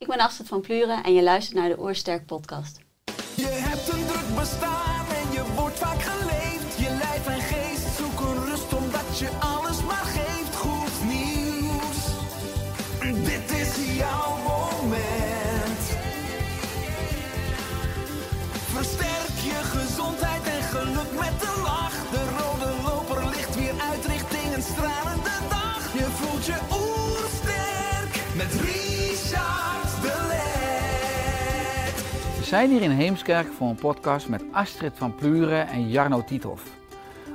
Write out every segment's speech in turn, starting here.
Ik ben Astrid van Pluren en je luistert naar de Oorsterk podcast. Je hebt een druk bestaan en je wordt vaak zijn hier in Heemskerk voor een podcast met Astrid van Pluren en Jarno Tiethoff.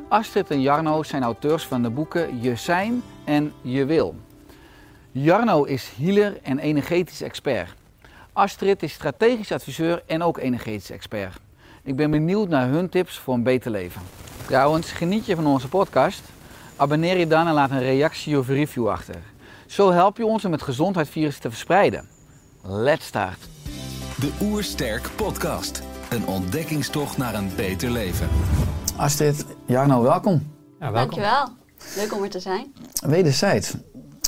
Astrid en Jarno zijn auteurs van de boeken Je Zijn en Je Wil. Jarno is healer en energetisch expert. Astrid is strategisch adviseur en ook energetisch expert. Ik ben benieuwd naar hun tips voor een beter leven. Trouwens, geniet je van onze podcast? Abonneer je dan en laat een reactie of review achter. Zo help je ons om het gezondheidsvirus te verspreiden. Let's start! De Oersterk Podcast. Een ontdekkingstocht naar een beter leven. Astrid, Jarno, welkom. Ja, welkom. Dankjewel. Leuk om er te zijn. Wederzijds.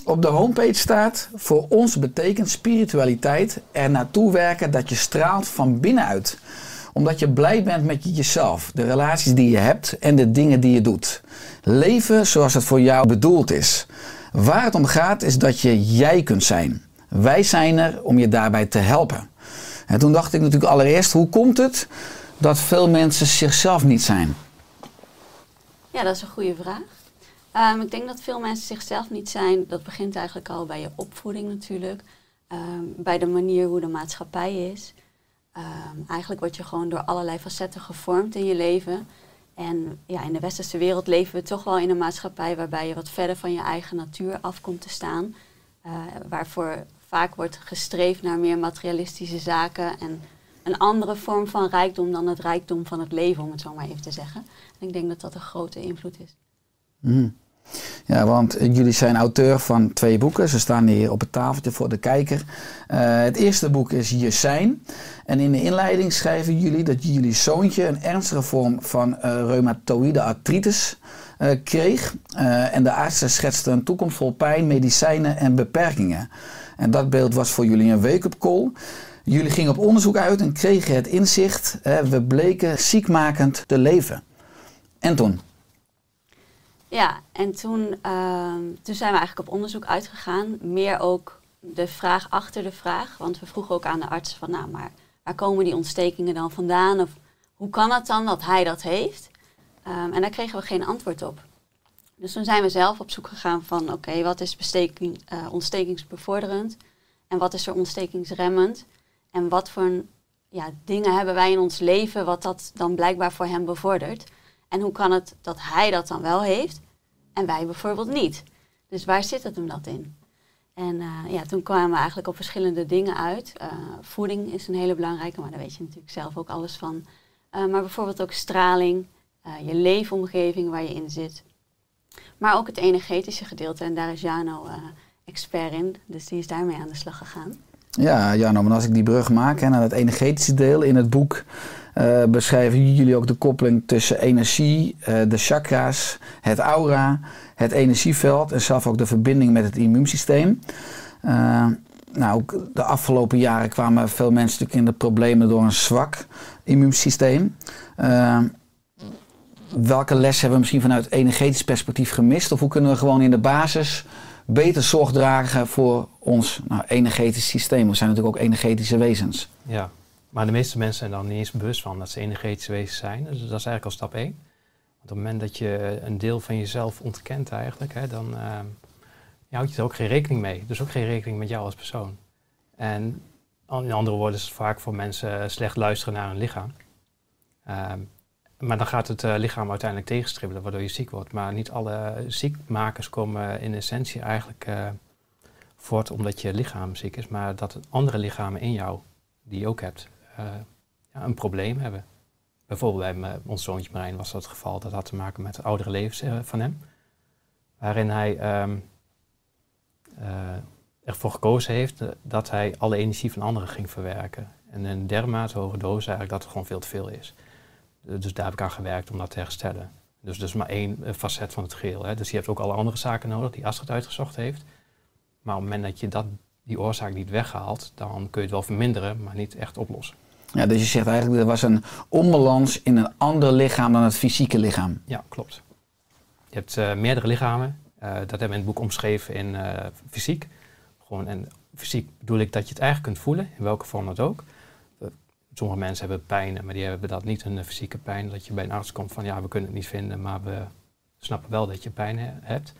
Op de homepage staat: Voor ons betekent spiritualiteit er naartoe werken dat je straalt van binnenuit. Omdat je blij bent met jezelf, de relaties die je hebt en de dingen die je doet. Leven zoals het voor jou bedoeld is. Waar het om gaat is dat je jij kunt zijn. Wij zijn er om je daarbij te helpen. En toen dacht ik natuurlijk allereerst: hoe komt het dat veel mensen zichzelf niet zijn? Ja, dat is een goede vraag. Ehm, ik denk dat veel mensen zichzelf niet zijn. Dat begint eigenlijk al bij je opvoeding natuurlijk. Ehm, bij de manier hoe de maatschappij is. Ehm, eigenlijk word je gewoon door allerlei facetten gevormd in je leven. En ja, in de westerse wereld leven we toch wel in een maatschappij waarbij je wat verder van je eigen natuur af komt te staan. Eh, waarvoor vaak wordt gestreefd naar meer materialistische zaken en een andere vorm van rijkdom dan het rijkdom van het leven, om het zo maar even te zeggen. En ik denk dat dat een grote invloed is. Mhm. Ja, want jullie zijn auteur van twee boeken. Ze staan hier op het tafeltje voor de kijker. Eh, het eerste boek is Je Zijn. En in de inleiding schrijven jullie dat jullie zoontje een ernstige vorm van eh reumatoïde artritis eh, kreeg. Eh, en de artsen schetsten een toekomst vol pijn, medicijnen en beperkingen. En dat beeld was voor jullie een wake-up call. Jullie gingen op onderzoek uit en kregen het inzicht. we bleken ziekmakend te leven. En toen? Ja, en toen, ehm, toen zijn we eigenlijk op onderzoek uitgegaan. Meer ook de vraag achter de vraag. Want we vroegen ook aan de arts van, nou, maar waar komen die ontstekingen dan vandaan? Of hoe kan het dan dat hij dat heeft? Ehm, en daar kregen we geen antwoord op. Dus toen zijn we zelf op zoek gegaan van, oké, wat is eh, ontstekingsbevorderend? En wat is er ontstekingsremmend? En wat voor ja, dingen hebben wij in ons leven wat dat dan blijkbaar voor hem bevordert? En hoe kan het dat hij dat dan wel heeft en wij bijvoorbeeld niet? Dus waar zit het hem dat in? En eh, ja, toen kwamen we eigenlijk op verschillende dingen uit. Eh, voeding is een hele belangrijke, maar daar weet je natuurlijk zelf ook alles van. Maar bijvoorbeeld ook straling, je leefomgeving waar je in zit. Maar ook het energetische gedeelte. En daar is Jano eh, expert in. Dus die is daarmee aan de slag gegaan. Ja, Jarno, maar als ik die brug maak hè, naar het energetische deel in het boek, eh, beschrijven jullie ook de koppeling tussen energie, eh, de chakra's, het aura, het energieveld en zelf ook de verbinding met het immuunsysteem. Eh, nou, de afgelopen jaren kwamen veel mensen natuurlijk in de problemen door een zwak immuunsysteem. Welke les hebben we misschien vanuit energetisch perspectief gemist? Of hoe kunnen we gewoon in de basis beter zorg dragen voor ons nou, energetisch systeem? We zijn natuurlijk ook energetische wezens. Ja, maar de meeste mensen zijn dan niet eens bewust van dat ze energetische wezens zijn. Dus dat is eigenlijk al stap één. Want op het moment dat je een deel van jezelf ontkent eigenlijk, hè, dan eh, houd je er ook geen rekening mee. Dus ook geen rekening met jou als persoon. En in andere woorden is het vaak voor mensen slecht luisteren naar hun lichaam. Ehm, maar dan gaat het eh, lichaam uiteindelijk tegenstribbelen, waardoor je ziek wordt. Maar niet alle ziekmakers komen in essentie eigenlijk eh, voort omdat je lichaam ziek is, maar dat het andere lichamen in jou, die je ook hebt, eh, ja, een probleem hebben. Bijvoorbeeld bij ons zoontje Marijn was dat het geval. Dat had te maken met de oudere levens eh, van hem. Waarin hij ehm, eh, ervoor gekozen heeft eh, dat hij alle energie van anderen ging verwerken. En een dermate hoge dosis eigenlijk dat het gewoon veel te veel is. Eh, Dus daar heb ik aan gewerkt om dat te herstellen. Dus dat is maar één eh, facet van het geheel. Hè. Dus je hebt ook alle andere zaken nodig die Astrid uitgezocht heeft. Maar op het moment dat je dat, die oorzaak niet weghaalt, dan kun je het wel verminderen, maar niet echt oplossen. Ja, dus je zegt eigenlijk, er was een onbalans in een ander lichaam dan het fysieke lichaam. Ja, klopt. Je hebt eh, meerdere lichamen. Dat hebben we in het boek omschreven in fysiek. Gewoon, en fysiek bedoel ik dat je het eigenlijk kunt voelen, in welke vorm dat ook. Eh, sommige mensen hebben pijn, maar die hebben dat niet een eh, fysieke pijn. Dat je bij een arts komt van ja, we kunnen het niet vinden, maar we snappen wel dat je pijn he- hebt.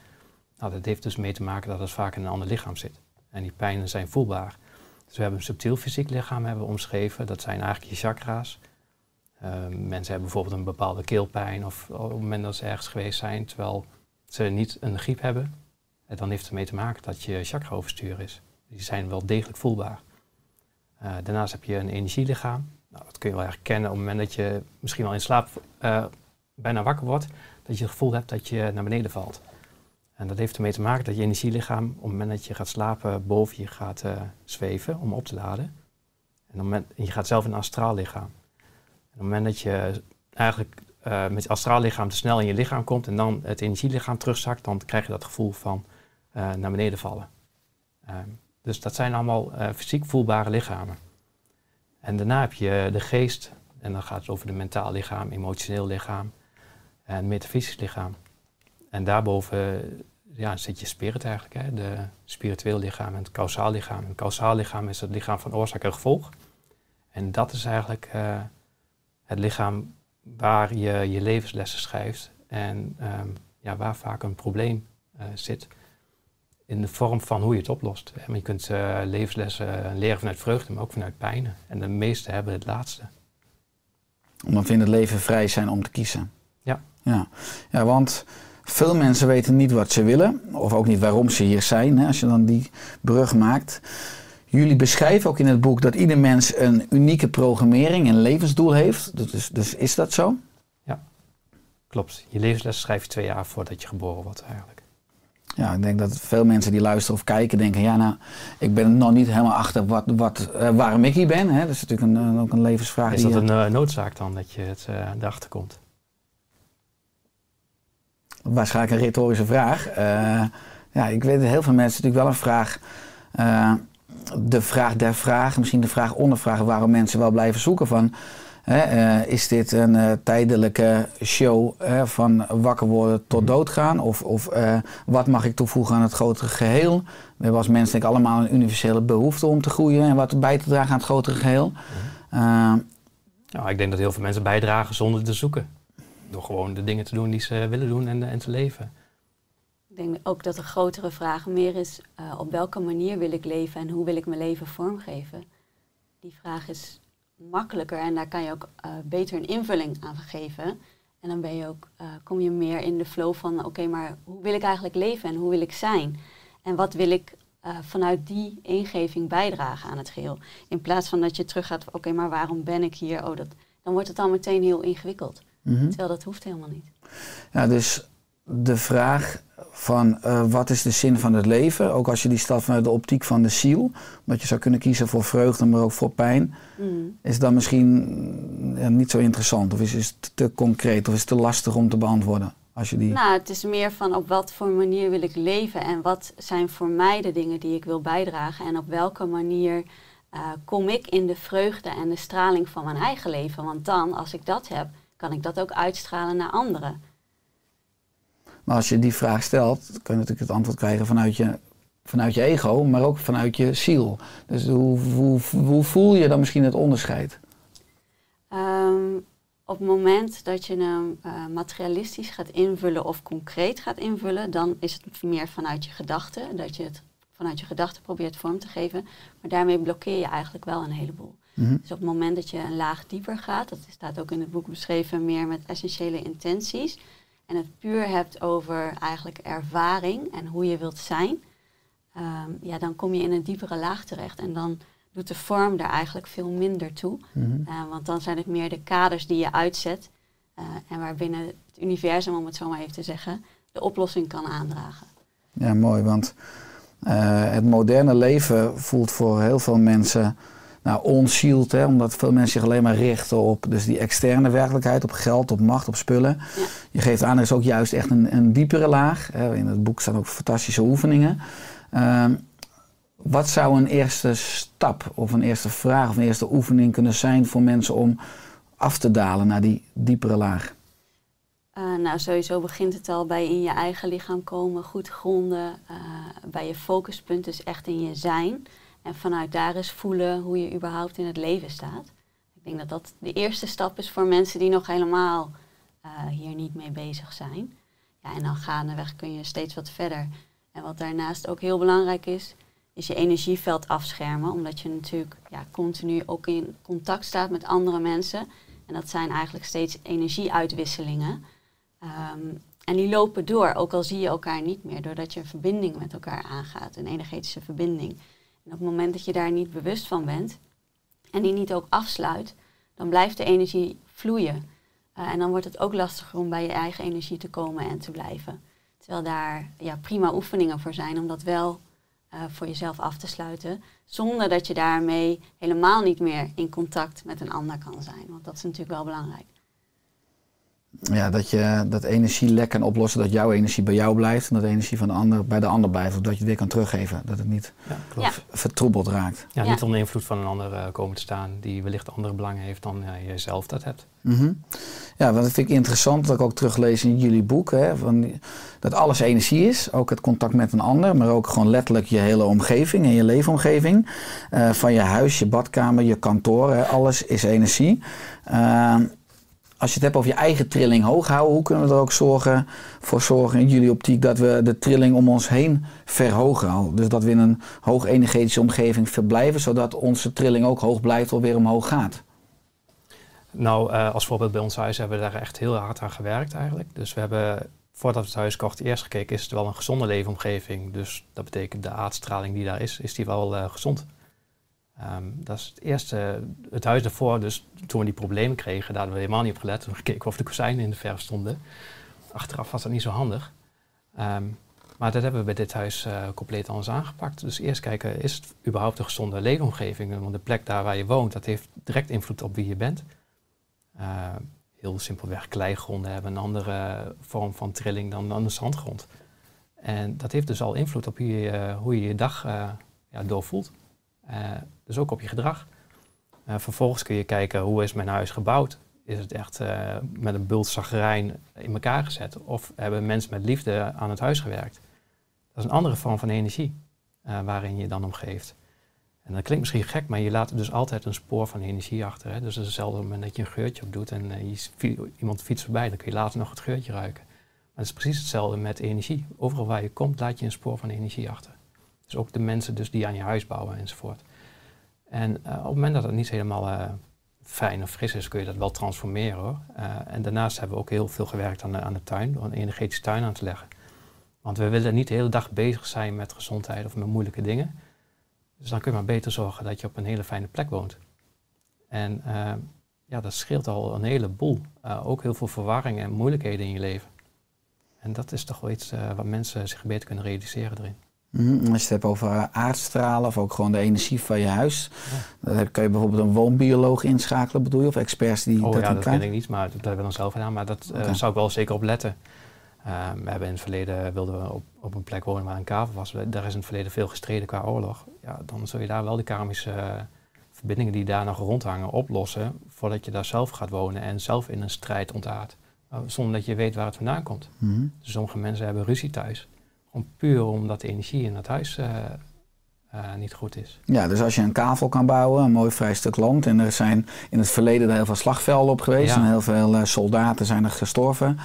Nou, dat heeft dus mee te maken dat het vaak in een ander lichaam zit. En die pijnen zijn voelbaar. Dus we hebben een subtiel fysiek lichaam hebben omschreven. Dat zijn eigenlijk je chakra's. Uh, mensen hebben bijvoorbeeld een bepaalde keelpijn of op het moment dat ze ergens geweest zijn, terwijl ze niet een griep hebben. En dan heeft het ermee te maken dat je chakra overstuur is. Die zijn wel degelijk voelbaar. Uh, daarnaast heb je een energielichaam. Nou, dat kun je wel herkennen op het moment dat je misschien wel in slaap uh, bijna wakker wordt, dat je het gevoel hebt dat je naar beneden valt. En dat heeft ermee te maken dat je energielichaam op het moment dat je gaat slapen boven je gaat uh, zweven om op te laden. En op het moment, je gaat zelf in een astraal lichaam. En op het moment dat je eigenlijk met je astraal lichaam te snel in je lichaam komt en dan het energielichaam terugzakt, dan krijg je dat gevoel van naar beneden vallen. Uh, dus dat zijn allemaal uh, fysiek voelbare lichamen. En daarna heb je de geest, en dan gaat het over de mentaal lichaam, emotioneel lichaam en metafysisch lichaam. En daarboven ja, zit je spirit eigenlijk, hè? de spiritueel lichaam en het kausaal lichaam. En het kausaal lichaam is het lichaam van oorzaak en gevolg. En dat is eigenlijk uh, het lichaam waar je je levenslessen schrijft en um, ja, waar vaak een probleem uh, zit in de vorm van hoe je het oplost. Je kunt uh, levenslessen leren vanuit vreugde, maar ook vanuit pijn. En de meesten hebben het laatste. Omdat we in het leven vrij zijn om te kiezen. Ja. Ja, ja want veel mensen weten niet wat ze willen, of ook niet waarom ze hier zijn, hè, als je dan die brug maakt. Jullie beschrijven ook in het boek dat ieder mens een unieke programmering en levensdoel heeft. Dus, dus is dat zo? Ja, klopt. Je levensles schrijf je twee jaar voordat je geboren wordt eigenlijk. Ja, ik denk dat veel mensen die luisteren of kijken denken... ja, nou, ik ben er nog niet helemaal achter wat, wat, uh, waarom ik hier ben. Hè? Dat is natuurlijk een, ook een levensvraag. Is dat die, een uh, noodzaak dan, dat je het erachter komt? Waarschijnlijk een retorische vraag. Ja, ik weet dat heel veel mensen natuurlijk wel een vraag... De vraag der vragen, misschien de vraag onder vragen... waarom mensen wel blijven zoeken van... Uh, is dit een uh, tijdelijke show uh, van wakker worden tot doodgaan? Of, of wat mag ik toevoegen aan het grotere geheel? We hebben als mensen denk ik allemaal een universele behoefte om te groeien en wat bij te dragen aan het grotere geheel. nou, ik denk dat heel veel mensen bijdragen zonder te zoeken. Door gewoon de dingen te doen die ze willen doen en, en te leven. Ik denk ook dat de grotere vraag meer is op welke manier wil ik leven en hoe wil ik mijn leven vormgeven? Die vraag is makkelijker en daar kan je ook uh, beter een invulling aan geven. En dan ben je ook, uh, kom je meer in de flow van oké, okay, maar hoe wil ik eigenlijk leven en hoe wil ik zijn? En wat wil ik uh, vanuit die ingeving bijdragen aan het geheel? In plaats van dat je teruggaat, oké, okay, maar waarom ben ik hier? Oh, dat, dan wordt het al meteen heel ingewikkeld. Mm -hmm. Terwijl dat hoeft helemaal niet. Ja, dus de vraag van uh, wat is de zin van het leven, ook als je die stelt vanuit de optiek van de ziel, dat je zou kunnen kiezen voor vreugde, maar ook voor pijn, mm. is dan misschien ja, niet zo interessant of is, is het te concreet of is het te lastig om te beantwoorden? Als je die... Nou, het is meer van op wat voor manier wil ik leven en wat zijn voor mij de dingen die ik wil bijdragen en op welke manier uh, kom ik in de vreugde en de straling van mijn eigen leven. Want dan, als ik dat heb, kan ik dat ook uitstralen naar anderen. Maar als je die vraag stelt, kun je natuurlijk het antwoord krijgen vanuit je, vanuit je ego, maar ook vanuit je ziel. Dus hoe, hoe, hoe voel je dan misschien het onderscheid? Um, op het moment dat je hem uh, materialistisch gaat invullen of concreet gaat invullen, dan is het meer vanuit je gedachten. Dat je het vanuit je gedachten probeert vorm te geven. Maar daarmee blokkeer je eigenlijk wel een heleboel. Mm-hmm. Dus op het moment dat je een laag dieper gaat, dat staat ook in het boek beschreven, meer met essentiële intenties en het puur hebt over eigenlijk ervaring en hoe je wilt zijn, um, ja, dan kom je in een diepere laag terecht. En dan doet de vorm daar eigenlijk veel minder toe. Mhm. Uh, want dan zijn het meer de kaders die je uitzet uh, en waarbinnen het universum, om het zo maar even te zeggen, de oplossing kan aandragen. Ja, mooi, want uh, het moderne leven voelt voor heel veel mensen nou, onzield, hè, omdat veel mensen zich alleen maar richten op dus die externe werkelijkheid, op geld, op macht, op spullen. Ja. Je geeft aan, er is ook juist echt een, een diepere laag. Hè. In het boek staan ook fantastische oefeningen. Uh, wat zou een eerste stap of een eerste vraag of een eerste oefening kunnen zijn voor mensen om af te dalen naar die diepere laag? Uh, nou, sowieso begint het al bij in je eigen lichaam komen, goed gronden, uh, bij je focuspunt, dus echt in je zijn. En vanuit daar eens voelen hoe je überhaupt in het leven staat. Ik denk dat dat de eerste stap is voor mensen die nog helemaal uh, hier niet mee bezig zijn. Ja, en dan gaandeweg kun je steeds wat verder. En wat daarnaast ook heel belangrijk is, is je energieveld afschermen. Omdat je natuurlijk ja, continu ook in contact staat met andere mensen. En dat zijn eigenlijk steeds energieuitwisselingen. Um, en die lopen door, ook al zie je elkaar niet meer, doordat je een verbinding met elkaar aangaat, een energetische verbinding. En op het moment dat je daar niet bewust van bent en die niet ook afsluit, dan blijft de energie vloeien. Uh, en dan wordt het ook lastiger om bij je eigen energie te komen en te blijven. Terwijl daar ja, prima oefeningen voor zijn om dat wel uh, voor jezelf af te sluiten, zonder dat je daarmee helemaal niet meer in contact met een ander kan zijn. Want dat is natuurlijk wel belangrijk. Ja, dat je dat energielek kan oplossen, dat jouw energie bij jou blijft en dat de energie van de ander bij de ander blijft. Of dat je het weer kan teruggeven, dat het niet Ja, Ja. vertroebeld raakt. Ja, Ja. niet onder invloed van een ander eh, komen te staan die wellicht andere belangen heeft dan eh, jij zelf dat hebt. Mhm. Ja, want dat vind ik interessant, dat ik ook teruglees in jullie boek, hè, van, dat alles energie is. Ook het contact met een ander, maar ook gewoon letterlijk je hele omgeving en je leefomgeving. Eh, van je huis, je badkamer, je kantoor, hè, alles is energie. Als je het hebt over je eigen trilling hoog houden, hoe kunnen we er ook zorgen, voor zorgen in jullie optiek dat we de trilling om ons heen verhogen? Dus dat we in een hoog energetische omgeving verblijven, zodat onze trilling ook hoog blijft of weer omhoog gaat. Nou, uh, als voorbeeld bij ons huis hebben we daar echt heel hard aan gewerkt eigenlijk. Dus we hebben, voordat we het huis kochten, eerst gekeken, is het wel een gezonde leefomgeving? Dus dat betekent de aardstraling die daar is, is die wel uh, gezond? Um, dat is het eerste, het huis daarvoor, dus toen we die problemen kregen, daar hadden we helemaal niet op gelet. Toen gekeken of de kozijnen in de verf stonden. Achteraf was dat niet zo handig. Um, maar dat hebben we bij dit huis uh, compleet anders aangepakt. Dus eerst kijken, is het überhaupt een gezonde leefomgeving? Want de plek daar waar je woont, dat heeft direct invloed op wie je bent. Uh, heel simpelweg kleigronden hebben een andere vorm van trilling dan, dan de zandgrond. En dat heeft dus al invloed op hoe je hoe je, dag uh, ja, doorvoelt. Uh, dus ook op je gedrag. Uh, vervolgens kun je kijken hoe is mijn huis gebouwd. Is het echt uh, met een bult zagrijn in elkaar gezet? Of hebben mensen met liefde aan het huis gewerkt? Dat is een andere vorm van energie waarin je dan omgeeft. En dat klinkt misschien gek, maar je laat dus altijd een spoor van energie achter. Hè? Dus het is hetzelfde moment dat je een geurtje op doet en iemand fietst voorbij, dan kun je later nog het geurtje ruiken. Maar het is precies hetzelfde met energie. Overal waar je komt, laat je een spoor van energie achter. Dus ook de mensen dus die aan je huis bouwen enzovoort. En uh, op het moment dat het niet helemaal uh, fijn of fris is, kun je dat wel transformeren hoor. Uh, en daarnaast hebben we ook heel veel gewerkt aan de, aan de tuin, door een energetische tuin aan te leggen. Want we willen niet de hele dag bezig zijn met gezondheid of met moeilijke dingen. Dus dan kun je maar beter zorgen dat je op een hele fijne plek woont. En ja, dat scheelt al een heleboel. ook heel veel verwarring en moeilijkheden in je leven. En dat is toch wel iets wat mensen zich beter kunnen realiseren erin. Mm, als je het hebt over aardstralen of ook gewoon de energie van je huis, ja. dan kun je bijvoorbeeld een woonbioloog inschakelen, bedoel je? Of experts die oh, dat ja, dat weet ik niet, maar dat hebben we dan zelf gedaan. Maar dat okay. uh, zou ik wel zeker op letten. Uh, we hebben in het verleden wilden we op, op een plek wonen waar een kavel was. Daar is in het verleden veel gestreden qua oorlog. Ja, dan zul je daar wel de karmische uh, verbindingen die daar nog rondhangen oplossen, voordat je daar zelf gaat wonen en zelf in een strijd ontaart. zonder dat je weet waar het vandaan komt. Mm -hmm. dus sommige mensen hebben ruzie thuis. Gewoon puur omdat de energie in het huis uh, uh, niet goed is. Ja, dus als je een kavel kan bouwen, een mooi vrij stuk land. En er zijn in het verleden er heel veel slagvelden op geweest. Ja. En heel veel uh, soldaten zijn er gestorven.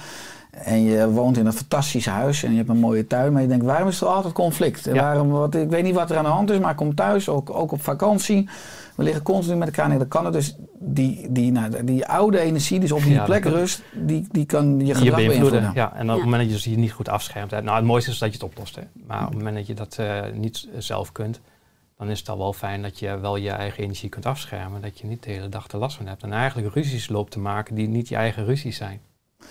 En je woont in een fantastisch huis en je hebt een mooie tuin. Maar je denkt, waarom is er altijd conflict? Ja. Waarom, wat, ik weet niet wat er aan de hand is, maar ik kom thuis, ook, ook op vakantie. We liggen continu met elkaar. Dat kan het dus. Die, die, nou, die oude energie die dus op die Ja, plek rust, die, die kan je Je gedrag beïnvloeden. beïnvloeden. Ja, en op het Ja. moment dat je je niet goed afschermt. hè, Nou, het mooiste is dat je het oplost. Hè. Maar op het moment dat je dat eh, niet zelf kunt, dan dan is het al wel fijn dat je wel je eigen energie kunt afschermen. Dat je niet de hele dag er last van hebt. En eigenlijk ruzies loopt te maken die niet je eigen ruzies zijn.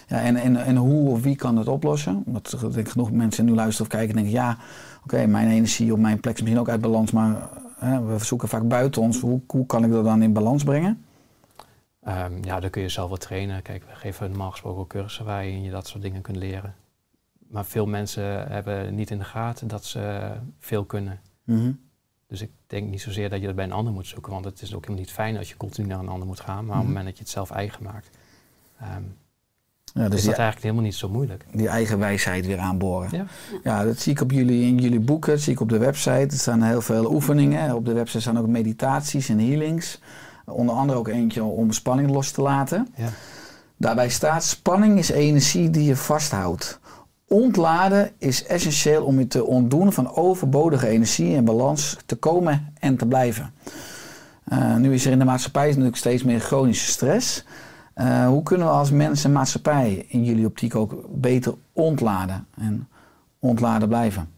Ja, en, en, en hoe of wie kan het oplossen? Omdat ik denk genoeg mensen nu luisteren of kijken en denken... ja, oké, mijn energie op mijn plek is misschien ook uit balans... maar hè, we zoeken vaak buiten ons. Hoe, hoe kan ik dat dan in balans brengen? Ehm, ja, dan kun je zelf wat trainen. Kijk, we geven normaal gesproken ook cursussen waarin je dat soort dingen kunt leren. Maar veel mensen hebben niet in de gaten dat ze veel kunnen. Mhm. Dus ik denk niet zozeer dat je dat bij een ander moet zoeken, want het is ook helemaal niet fijn als je continu naar een ander moet gaan. Maar op het Mhm. moment dat je het zelf eigen maakt, ehm, Ja, is dus dat die, eigenlijk helemaal niet zo moeilijk. die eigen wijsheid weer aanboren. Ja. Ja, dat zie ik op jullie, in jullie boeken, dat zie ik op de website. Er staan heel veel oefeningen. Op de website staan ook meditaties en healings. Onder andere ook eentje om spanning los te laten. Ja. Daarbij staat, spanning is energie die je vasthoudt. Ontladen is essentieel om je te ontdoen van overbodige energie en balans te komen en te blijven. Eh, nu is er in de maatschappij natuurlijk steeds meer chronische stress. Eh, hoe kunnen we als mens en maatschappij in jullie optiek ook beter ontladen en ontladen blijven?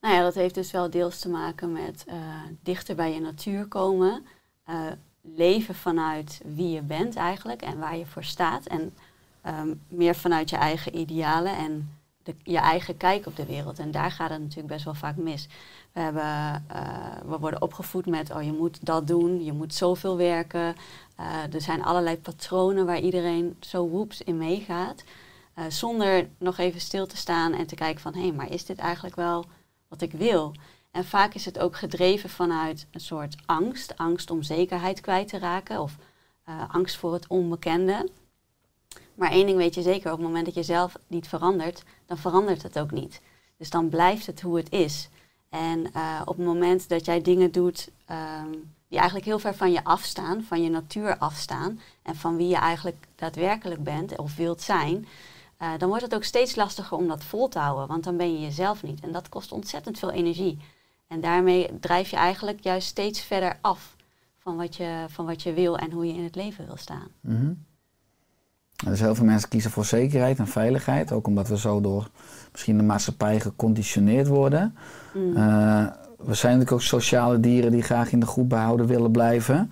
Nou ja, dat heeft dus wel deels te maken met eh, dichter bij je natuur komen. eh, leven vanuit wie je bent eigenlijk en waar je voor staat. En ehm, meer vanuit je eigen idealen en de, je eigen kijk op de wereld. En daar gaat het natuurlijk best wel vaak mis. We, hebben, eh, we worden opgevoed met, oh je moet dat doen, je moet zoveel werken. Eh, er zijn allerlei patronen waar iedereen zo woeps in meegaat. Eh, zonder nog even stil te staan en te kijken van, hé, maar is dit eigenlijk wel wat ik wil? En vaak is het ook gedreven vanuit een soort angst. Angst om zekerheid kwijt te raken of angst voor het onbekende. Maar één ding weet je zeker, op het moment dat je zelf niet verandert, dan verandert het ook niet. Dus dan blijft het hoe het is. En eh, op het moment dat jij dingen doet ehm, die eigenlijk heel ver van je afstaan, van je natuur afstaan en van wie je eigenlijk daadwerkelijk bent of wilt zijn, eh, dan wordt het ook steeds lastiger om dat vol te houden, want dan ben je jezelf niet. En dat kost ontzettend veel energie. En daarmee drijf je eigenlijk juist steeds verder af van wat je, van wat je wil en hoe je in het leven wil staan. Mhm. Dus heel veel mensen kiezen voor zekerheid en veiligheid, ook omdat we zo door misschien de maatschappij geconditioneerd worden. Mm. Eh, we zijn natuurlijk ook sociale dieren die graag in de groep behouden willen blijven.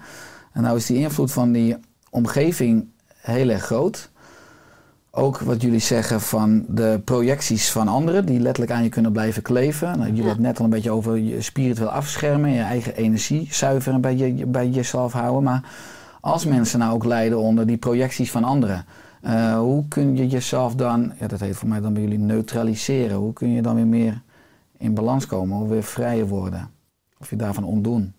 En nou is die invloed van die omgeving heel erg groot. Ook wat jullie zeggen van de projecties van anderen, die letterlijk aan je kunnen blijven kleven. Nou, jullie Ja. hadden het net al een beetje over je spiritueel afschermen, je eigen energie zuiveren bij, je, bij jezelf houden. Maar als mensen nou ook lijden onder die projecties van anderen, eh, hoe kun je jezelf dan, ja, dat heet voor mij dan bij jullie neutraliseren, hoe kun je dan weer meer in balans komen of weer vrijer worden? Of je daarvan ontdoen?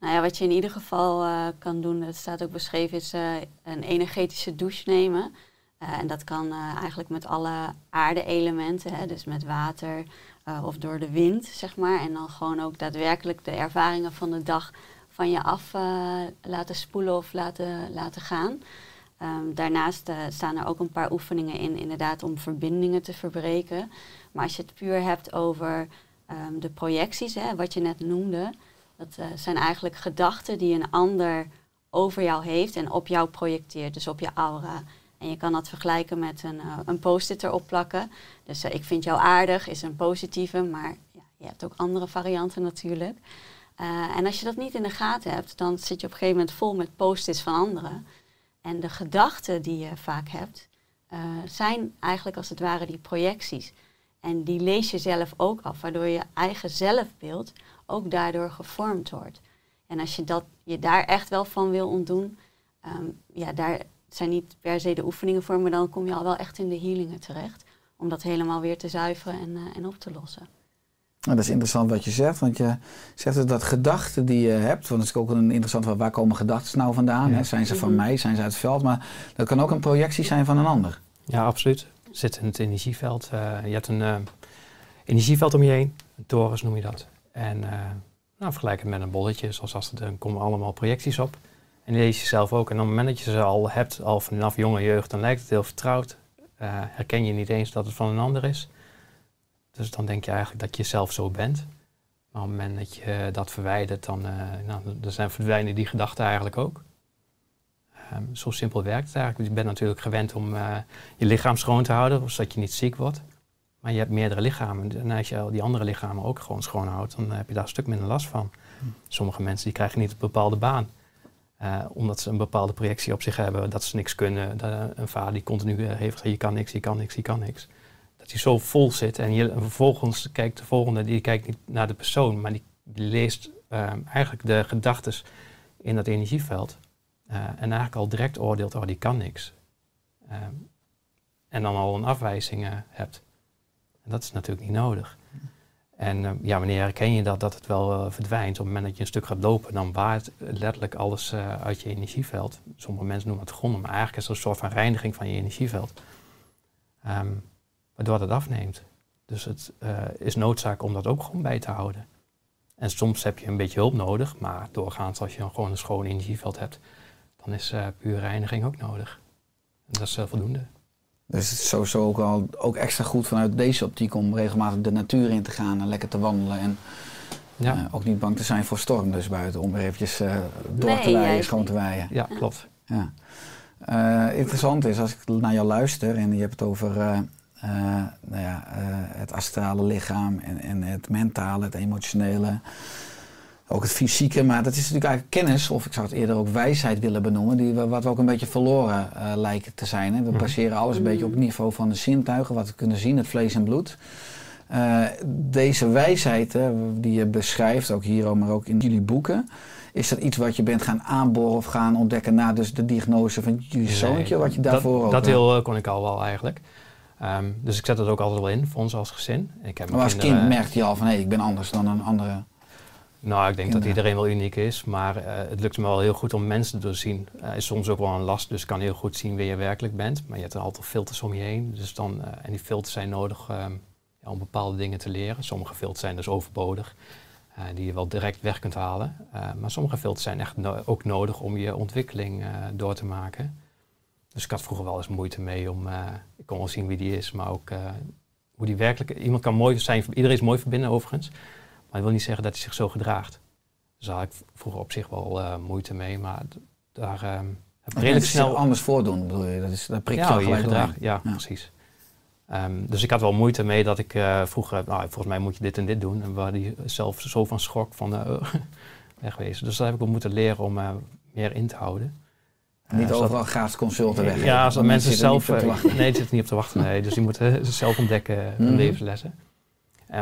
Nou ja, wat je in ieder geval eh, kan doen, dat staat ook beschreven, is eh, een energetische douche nemen. Eh, en dat kan eigenlijk met alle aarde-elementen, dus met water of door de wind, zeg maar. En dan gewoon ook daadwerkelijk de ervaringen van de dag van je af laten spoelen of laten, laten gaan. Ehm, daarnaast staan er ook een paar oefeningen in, inderdaad, om verbindingen te verbreken. Maar als je het puur hebt over ehm, de projecties, hè, wat je net noemde, dat eh, zijn eigenlijk gedachten die een ander over jou heeft en op jou projecteert, dus op je aura. En je kan dat vergelijken met een, eh, een post-it erop plakken. Dus eh, ik vind jou aardig is een positieve, maar ja, je hebt ook andere varianten natuurlijk. En als je dat niet in de gaten hebt, dan zit je op een gegeven moment vol met post-its van anderen. En de gedachten die je vaak hebt, zijn eigenlijk als het ware die projecties. En die lees je zelf ook af, waardoor je eigen zelfbeeld ook daardoor gevormd wordt. En als je dat, je daar echt wel van wil ontdoen, ehm, ja, daar zijn niet per se de oefeningen voor, maar dan kom je al wel echt in de healingen terecht. Om dat helemaal weer te zuiveren en, eh, en op te lossen. Nou, dat is interessant wat je zegt, want je zegt dus dat gedachten die je hebt, want dat is ook een interessant van waar komen gedachten nou vandaan? Ja. Hè? Zijn ze van Mhm. mij, zijn ze uit het veld? Maar dat kan ook een projectie zijn van een ander. Ja, absoluut. Zit in energieveld. Eh, je hebt een eh, energieveld om je heen, een torens noem je dat. En eh, nou, vergelijk het met een bolletje, zoals als er, komen allemaal projecties op. En die lees je zelf ook. En op het moment dat je ze al hebt, al vanaf jonge jeugd, dan lijkt het heel vertrouwd. Herken je niet eens dat het van een ander is. Dus dan denk je eigenlijk dat je zelf zo bent. Maar op het moment dat je dat verwijdert, dan, nou, dan zijn verdwijnen die gedachten eigenlijk ook. Ehm, zo simpel werkt het eigenlijk. Je bent natuurlijk gewend om eh, je lichaam schoon te houden, zodat je niet ziek wordt. Maar je hebt meerdere lichamen. En als je al die andere lichamen ook gewoon schoonhoudt, dan heb je daar een stuk minder last van. Sommige mensen die krijgen niet een bepaalde baan. eh, omdat ze een bepaalde projectie op zich hebben, dat ze niks kunnen. Dat, een vader die continu eh, heeft, je kan niks, je kan niks, je kan niks. Dat hij zo vol zit en, je, en vervolgens kijkt de volgende, die kijkt niet naar de persoon, maar die, die leest eh, eigenlijk de gedachten in dat energieveld. Eh, en eigenlijk al direct oordeelt, oh die kan niks. Eh, en dan al een afwijzing eh, hebt. En dat is natuurlijk niet nodig. En eh, ja, wanneer herken je dat, dat het wel eh, verdwijnt? Op het moment dat je een stuk gaat lopen, dan waait letterlijk alles uit je energieveld. Sommige mensen noemen het gronden, maar eigenlijk is het een soort van reiniging van je energieveld. Ehm, waardoor dat afneemt. Dus het is noodzaak om dat ook gewoon bij te houden. En soms heb je een beetje hulp nodig, maar doorgaans als je gewoon een schoon energieveld hebt, dan is eh puur reiniging ook nodig. En dat is eh, voldoende. Dus het is sowieso ook, al, ook extra goed vanuit deze optiek om regelmatig de natuur in te gaan en lekker te wandelen. En Ja, eh, ook niet bang te zijn voor storm dus buiten, om weer eventjes eh, door Nee, te waaien, juist schoon te waaien. ja klopt. Ja. Eh, interessant is, als ik naar jou luister en je hebt het over eh, eh, nou ja, eh, het astrale lichaam en, en het mentale, het emotionele, ook het fysieke, maar dat is natuurlijk eigenlijk kennis, of ik zou het eerder ook wijsheid willen benoemen, die we, wat we ook een beetje verloren eh, lijken te zijn. Hè. We Mhm. baseren alles een beetje op het niveau van de zintuigen, wat we kunnen zien, het vlees en bloed. Eh, deze wijsheid hè, die je beschrijft, ook hier, maar ook in jullie boeken, is dat iets wat je bent gaan aanboren of gaan ontdekken na dus de diagnose van jullie Nee, zoontje, wat je daarvoor dat, ook... Dat eh, deel kon ik al wel eigenlijk. Ehm, dus ik zet het ook altijd wel in voor ons als gezin. Ik heb maar als kind merkte je al van, hé, ik ben anders dan een andere... Nou, ik denk dat iedereen wel uniek is, maar eh, het lukt me wel heel goed om mensen te doorzien. Eh is soms ook wel een last, dus ik kan heel goed zien wie je werkelijk bent. Maar je hebt er altijd filters om je heen. Dus dan, eh, en die filters zijn nodig ehm, om bepaalde dingen te leren. Sommige filters zijn dus overbodig, die je wel direct weg kunt halen. Maar sommige filters zijn echt no- ook nodig om je ontwikkeling door te maken. Dus ik had vroeger wel eens moeite mee om, ik kon wel zien wie die is, maar ook hoe die werkelijk, iemand kan mooi zijn, iedereen is mooi verbinden overigens. Maar dat wil niet zeggen dat hij zich zo gedraagt. Dus daar had ik vroeger op zich wel eh, moeite mee, maar daar ehm, heb ik redelijk snel... anders voordoen, bedoel je? Dat, is, dat prikt je ja, je gedrag, ja, Ja. precies. Ehm, dus ik had wel moeite mee dat ik eh, vroeger, nou, volgens mij moet je dit en dit doen. En waar die zelf zo van schrok van eh, wegwezen. Dus daar heb ik ook moeten leren om meer in te houden. Niet overal gratis consulten weg. Ja, als dat mensen zelf... Nee, het zit niet op te wachten. Nee. Dus die moeten zelf ontdekken hun Mhm. levenslessen.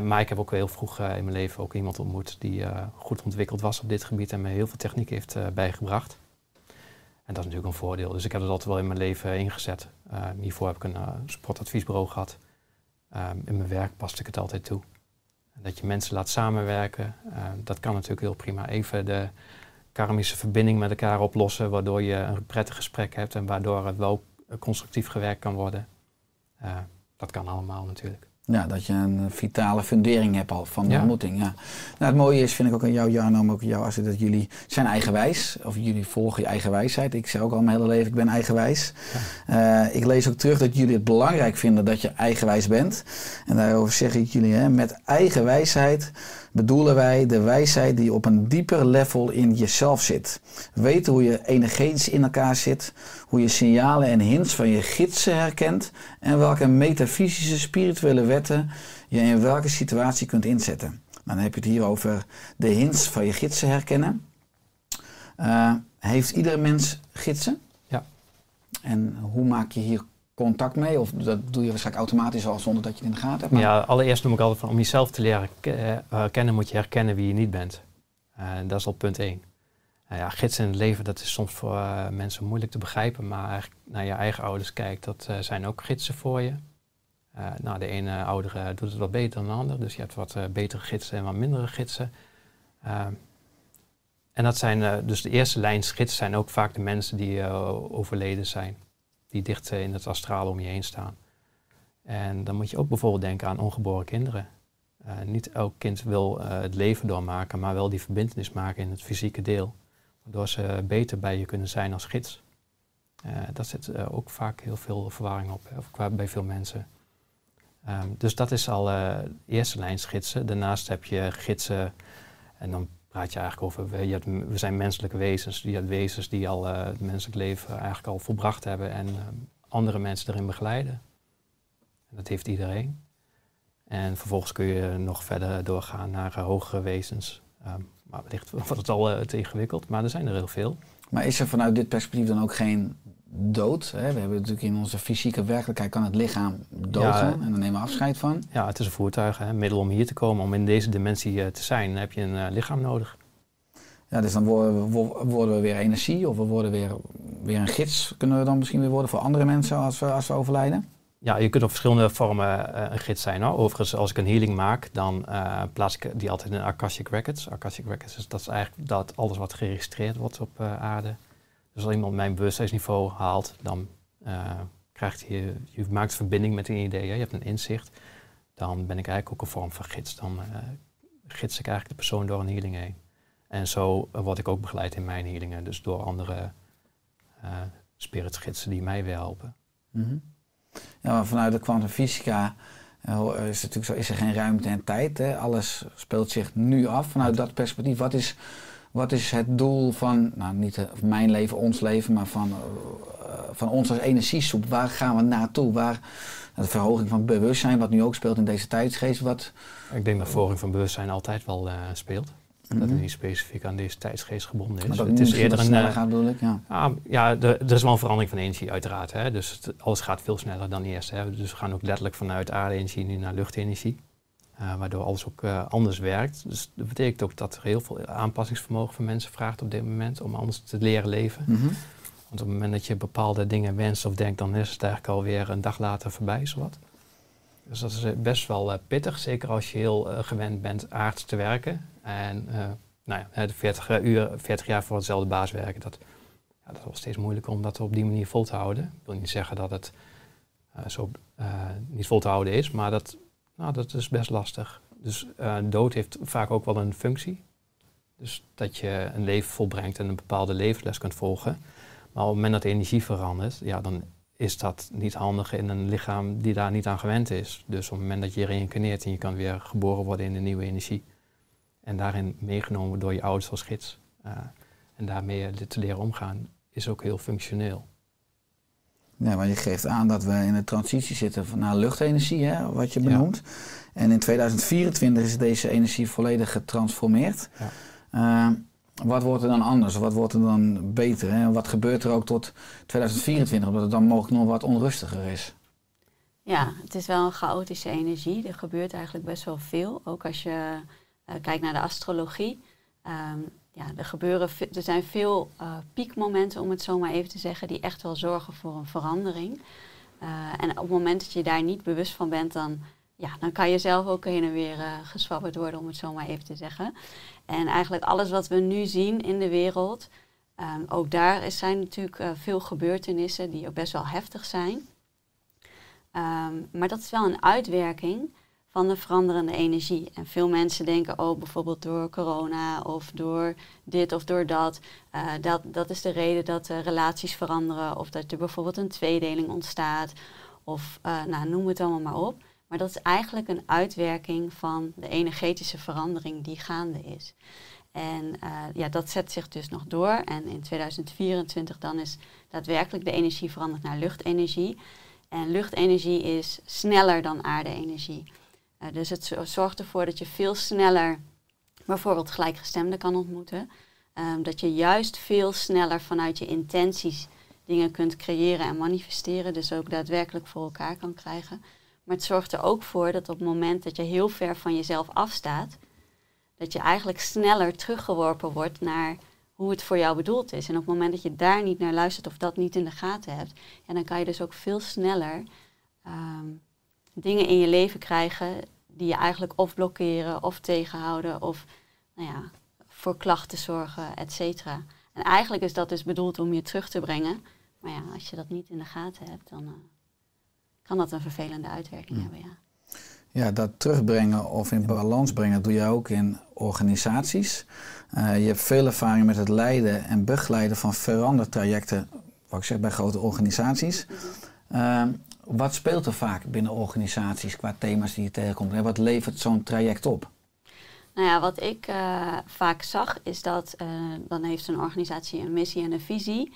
Maar ik heb ook heel vroeg eh, in mijn leven ook iemand ontmoet die eh, goed ontwikkeld was op dit gebied en me heel veel techniek heeft eh, bijgebracht. En dat is natuurlijk een voordeel. Dus ik heb het altijd wel in mijn leven ingezet. Eh, hiervoor heb ik een sportadviesbureau gehad. Ehm, in mijn werk paste ik het altijd toe. Dat je mensen laat samenwerken, eh, dat kan natuurlijk heel prima. Even de karmische verbinding met elkaar oplossen, waardoor je een prettig gesprek hebt en waardoor het wel constructief gewerkt kan worden. Dat kan allemaal natuurlijk. Ja, dat je een vitale fundering hebt al van de Ja. ontmoeting. Ja. Nou, het mooie is, vind ik ook aan jou, Jarno, maar ook aan jou, Astrid, dat jullie zijn eigenwijs. Of jullie volgen je eigen wijsheid. Ik zeg ook al mijn hele leven, ik ben eigenwijs. Eh, ik lees ook terug dat jullie het belangrijk vinden dat je eigenwijs bent. En daarover zeg ik jullie, hè, met eigen wijsheid bedoelen wij de wijsheid die op een dieper level in jezelf zit. Weten hoe je energetisch in elkaar zit, hoe je signalen en hints van je gidsen herkent en welke metafysische spirituele wetten je in welke situatie kunt inzetten. Dan heb je het hier over de hints van je gidsen herkennen. Eh, heeft iedere mens gidsen? Ja. En hoe maak je hier contact mee? Of dat doe je waarschijnlijk automatisch al zonder dat je het in de gaten hebt? Ja, allereerst noem ik altijd van om jezelf te leren eh, herkennen, moet je herkennen wie je niet bent. Eh, dat is al punt één. Nou ja, gidsen in het leven, dat is soms voor eh, mensen moeilijk te begrijpen, maar naar je eigen ouders kijkt, dat zijn ook gidsen voor je. Eh, nou, de ene ouder eh, doet het wat beter dan de ander, dus je hebt wat betere gidsen en wat mindere gidsen. Ehm, en dat zijn, dus de eerste lijn gids zijn ook vaak de mensen die overleden zijn, die dicht in het astrale om je heen staan. En dan moet je ook bijvoorbeeld denken aan ongeboren kinderen. Eh, niet elk kind wil eh, het leven doormaken, maar wel die verbindenis maken in het fysieke deel. Waardoor ze beter bij je kunnen zijn als gids. Eh dat zit ook vaak heel veel verwarring op, of bij veel mensen. Ehm, dus dat is al eerste lijn gidsen. Daarnaast heb je gidsen, en dan praat je eigenlijk over, we, zijn menselijke wezens. Hebt wezens die al eh, het menselijk leven eigenlijk al volbracht hebben en ehm, andere mensen erin begeleiden. En dat heeft iedereen. En vervolgens kun je nog verder doorgaan naar eh, hogere wezens. Ehm, maar wellicht wordt het al eh, te ingewikkeld, maar er zijn er heel veel. Maar is er vanuit dit perspectief dan ook geen dood? Hè? We hebben natuurlijk in onze fysieke werkelijkheid kan het lichaam doodgaan en daar nemen we afscheid van. Ja, het is een voertuig, hè, een middel om hier te komen. Om in deze dimensie eh, te zijn, heb je een eh, lichaam nodig. Ja, dus dan worden we, wo- worden we weer energie of we worden weer, weer een gids. Kunnen we dan misschien weer worden voor andere mensen als we, als we overlijden? Ja, je kunt op verschillende vormen eh, een gids zijn. Hoor. Overigens, als ik een healing maak, dan plaats ik die altijd in Akashic Records. Akashic Records is, dat is eigenlijk dat alles wat geregistreerd wordt op aarde. Dus als iemand mijn bewustzijnsniveau haalt, dan eh, krijgt hij, je maakt verbinding met een idee, hè. je hebt een inzicht. Dan ben ik eigenlijk ook een vorm van gids. Dan eh, gids ik eigenlijk de persoon door een healing heen. En zo eh, word ik ook begeleid in mijn healingen, dus door andere uh, spiritsgidsen die mij weer helpen. Mhm. Ja, maar vanuit de kwantumfysica uh, is, natuurlijk zo, is er geen ruimte en tijd. Hè? Alles speelt zich nu af. Vanuit dat perspectief, wat is, wat is het doel van, nou niet uh, mijn leven, ons leven, maar van, uh, van ons als energiesoep? Waar gaan we naartoe? Waar, de verhoging van bewustzijn, wat nu ook speelt in deze tijdsgeest. Wat, Ik denk dat verhoging van bewustzijn altijd wel uh, speelt. Dat het niet specifiek aan deze tijdsgeest gebonden is. Maar dat het is eerder een. Uh, gaat, bedoel ik, ja. Ah, ja, er, er is wel een verandering van energie, uiteraard. Hè? Dus het, alles gaat veel sneller dan eerst. Hè? Dus we gaan ook letterlijk vanuit aarde-energie nu naar luchtenergie. Uh, waardoor alles ook uh, anders werkt. Dus dat betekent ook dat er heel veel aanpassingsvermogen van mensen vraagt op dit moment om anders te leren leven. Mhm. Mm -hmm. Want op het moment dat je bepaalde dingen wenst of denkt, dan is het eigenlijk alweer een dag later voorbij, zowat. Dus dat is best wel uh, pittig, zeker als je heel gewend bent aards te werken. En nou ja, de 40, uur, 40 jaar voor hetzelfde baas werken, dat, ja, dat steeds moeilijker om dat op die manier vol te houden. Ik wil niet zeggen dat het zo niet vol te houden is, maar dat, nou, dat is best lastig. Dus dood heeft vaak ook wel een functie. Dus dat je een leven volbrengt en een bepaalde levensles kunt volgen. Maar op het moment dat de energie verandert, ja, dan is dat niet handig in een lichaam die daar niet aan gewend is. Dus op het moment dat je reïncarneert en je kan weer geboren worden in de nieuwe energie. En daarin meegenomen door je ouders als gids. Uh, en daarmee te leren omgaan, is ook heel functioneel. Ja, maar je geeft aan dat we in een transitie zitten naar luchtenergie, hè, wat je benoemt. Ja. En in 2024 is deze energie volledig getransformeerd. Ja. Uh, wat wordt er dan anders? Wat wordt er dan beter? Hè? Wat gebeurt er ook tot 2024, omdat het dan mogelijk nog wat onrustiger is? Ja, het is wel een chaotische energie. Er gebeurt eigenlijk best wel veel. Ook als je uh, kijkt naar de astrologie. Um, ja, er, gebeuren, er zijn veel uh, piekmomenten, om het zo maar even te zeggen, die echt wel zorgen voor een verandering. Uh, en op het moment dat je daar niet bewust van bent, dan, ja, dan kan je zelf ook heen en weer uh, geswabberd worden, om het zo maar even te zeggen. En eigenlijk alles wat we nu zien in de wereld, um, ook daar is, zijn natuurlijk veel gebeurtenissen die ook best wel heftig zijn. Um, maar dat is wel een uitwerking van de veranderende energie. En veel mensen denken, oh, bijvoorbeeld door corona of door dit of door dat. Uh, dat, dat is de reden dat uh, relaties veranderen of dat er bijvoorbeeld een tweedeling ontstaat. Of uh, nou, noem het allemaal maar op. Maar dat is eigenlijk een uitwerking van de energetische verandering die gaande is. En ja, dat zet zich dus nog door. En in 2024 dan is daadwerkelijk de energie veranderd naar luchtenergie. En luchtenergie is sneller dan aarde-energie. Uh, dus het zorgt ervoor dat je veel sneller bijvoorbeeld gelijkgestemden kan ontmoeten. Um, dat je juist veel sneller vanuit je intenties dingen kunt creëren en manifesteren. Dus ook daadwerkelijk voor elkaar kan krijgen. Maar het zorgt er ook voor dat op het moment dat je heel ver van jezelf afstaat, dat je eigenlijk sneller teruggeworpen wordt naar hoe het voor jou bedoeld is. En op het moment dat je daar niet naar luistert of dat niet in de gaten hebt, ja, dan kan je dus ook veel sneller um, dingen in je leven krijgen die je eigenlijk of blokkeren of tegenhouden of nou ja, voor klachten zorgen, et cetera. En eigenlijk is dat dus bedoeld om je terug te brengen. Maar ja, als je dat niet in de gaten hebt, dan uh, kan dat een vervelende uitwerking ja. hebben. Ja. Ja, dat terugbrengen of in balans brengen doe je ook in organisaties. Uh, je hebt veel ervaring met het leiden en begeleiden van verandertrajecten, wat ik zeg bij grote organisaties. Uh, wat speelt er vaak binnen organisaties qua thema's die je tegenkomt en wat levert zo'n traject op? Nou ja, wat ik uh, vaak zag is dat uh, dan heeft een organisatie een missie en een visie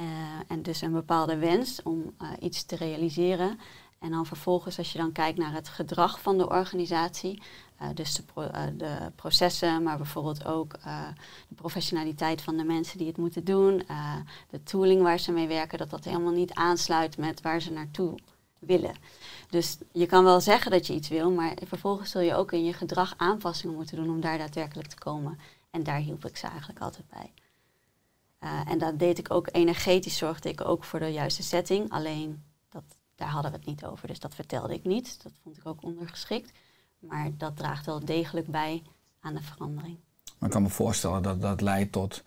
uh, en dus een bepaalde wens om iets te realiseren. En dan vervolgens, als je dan kijkt naar het gedrag van de organisatie, eh, dus de, eh, de processen, maar bijvoorbeeld ook eh, de professionaliteit van de mensen die het moeten doen, eh, de tooling waar ze mee werken, dat dat helemaal niet aansluit met waar ze naartoe Dus je kan wel zeggen dat je iets wil, maar vervolgens zul je ook in je gedrag aanpassingen moeten doen om daar daadwerkelijk te komen. En daar hielp ik ze eigenlijk altijd bij. Eh, en dat deed ik ook energetisch, zorgde ik ook voor de juiste setting. Alleen, dat, daar hadden we het niet over, dus dat vertelde ik niet. Dat vond ik ook ondergeschikt. Maar dat draagt wel degelijk bij aan de verandering. Maar ik kan me voorstellen dat dat leidt tot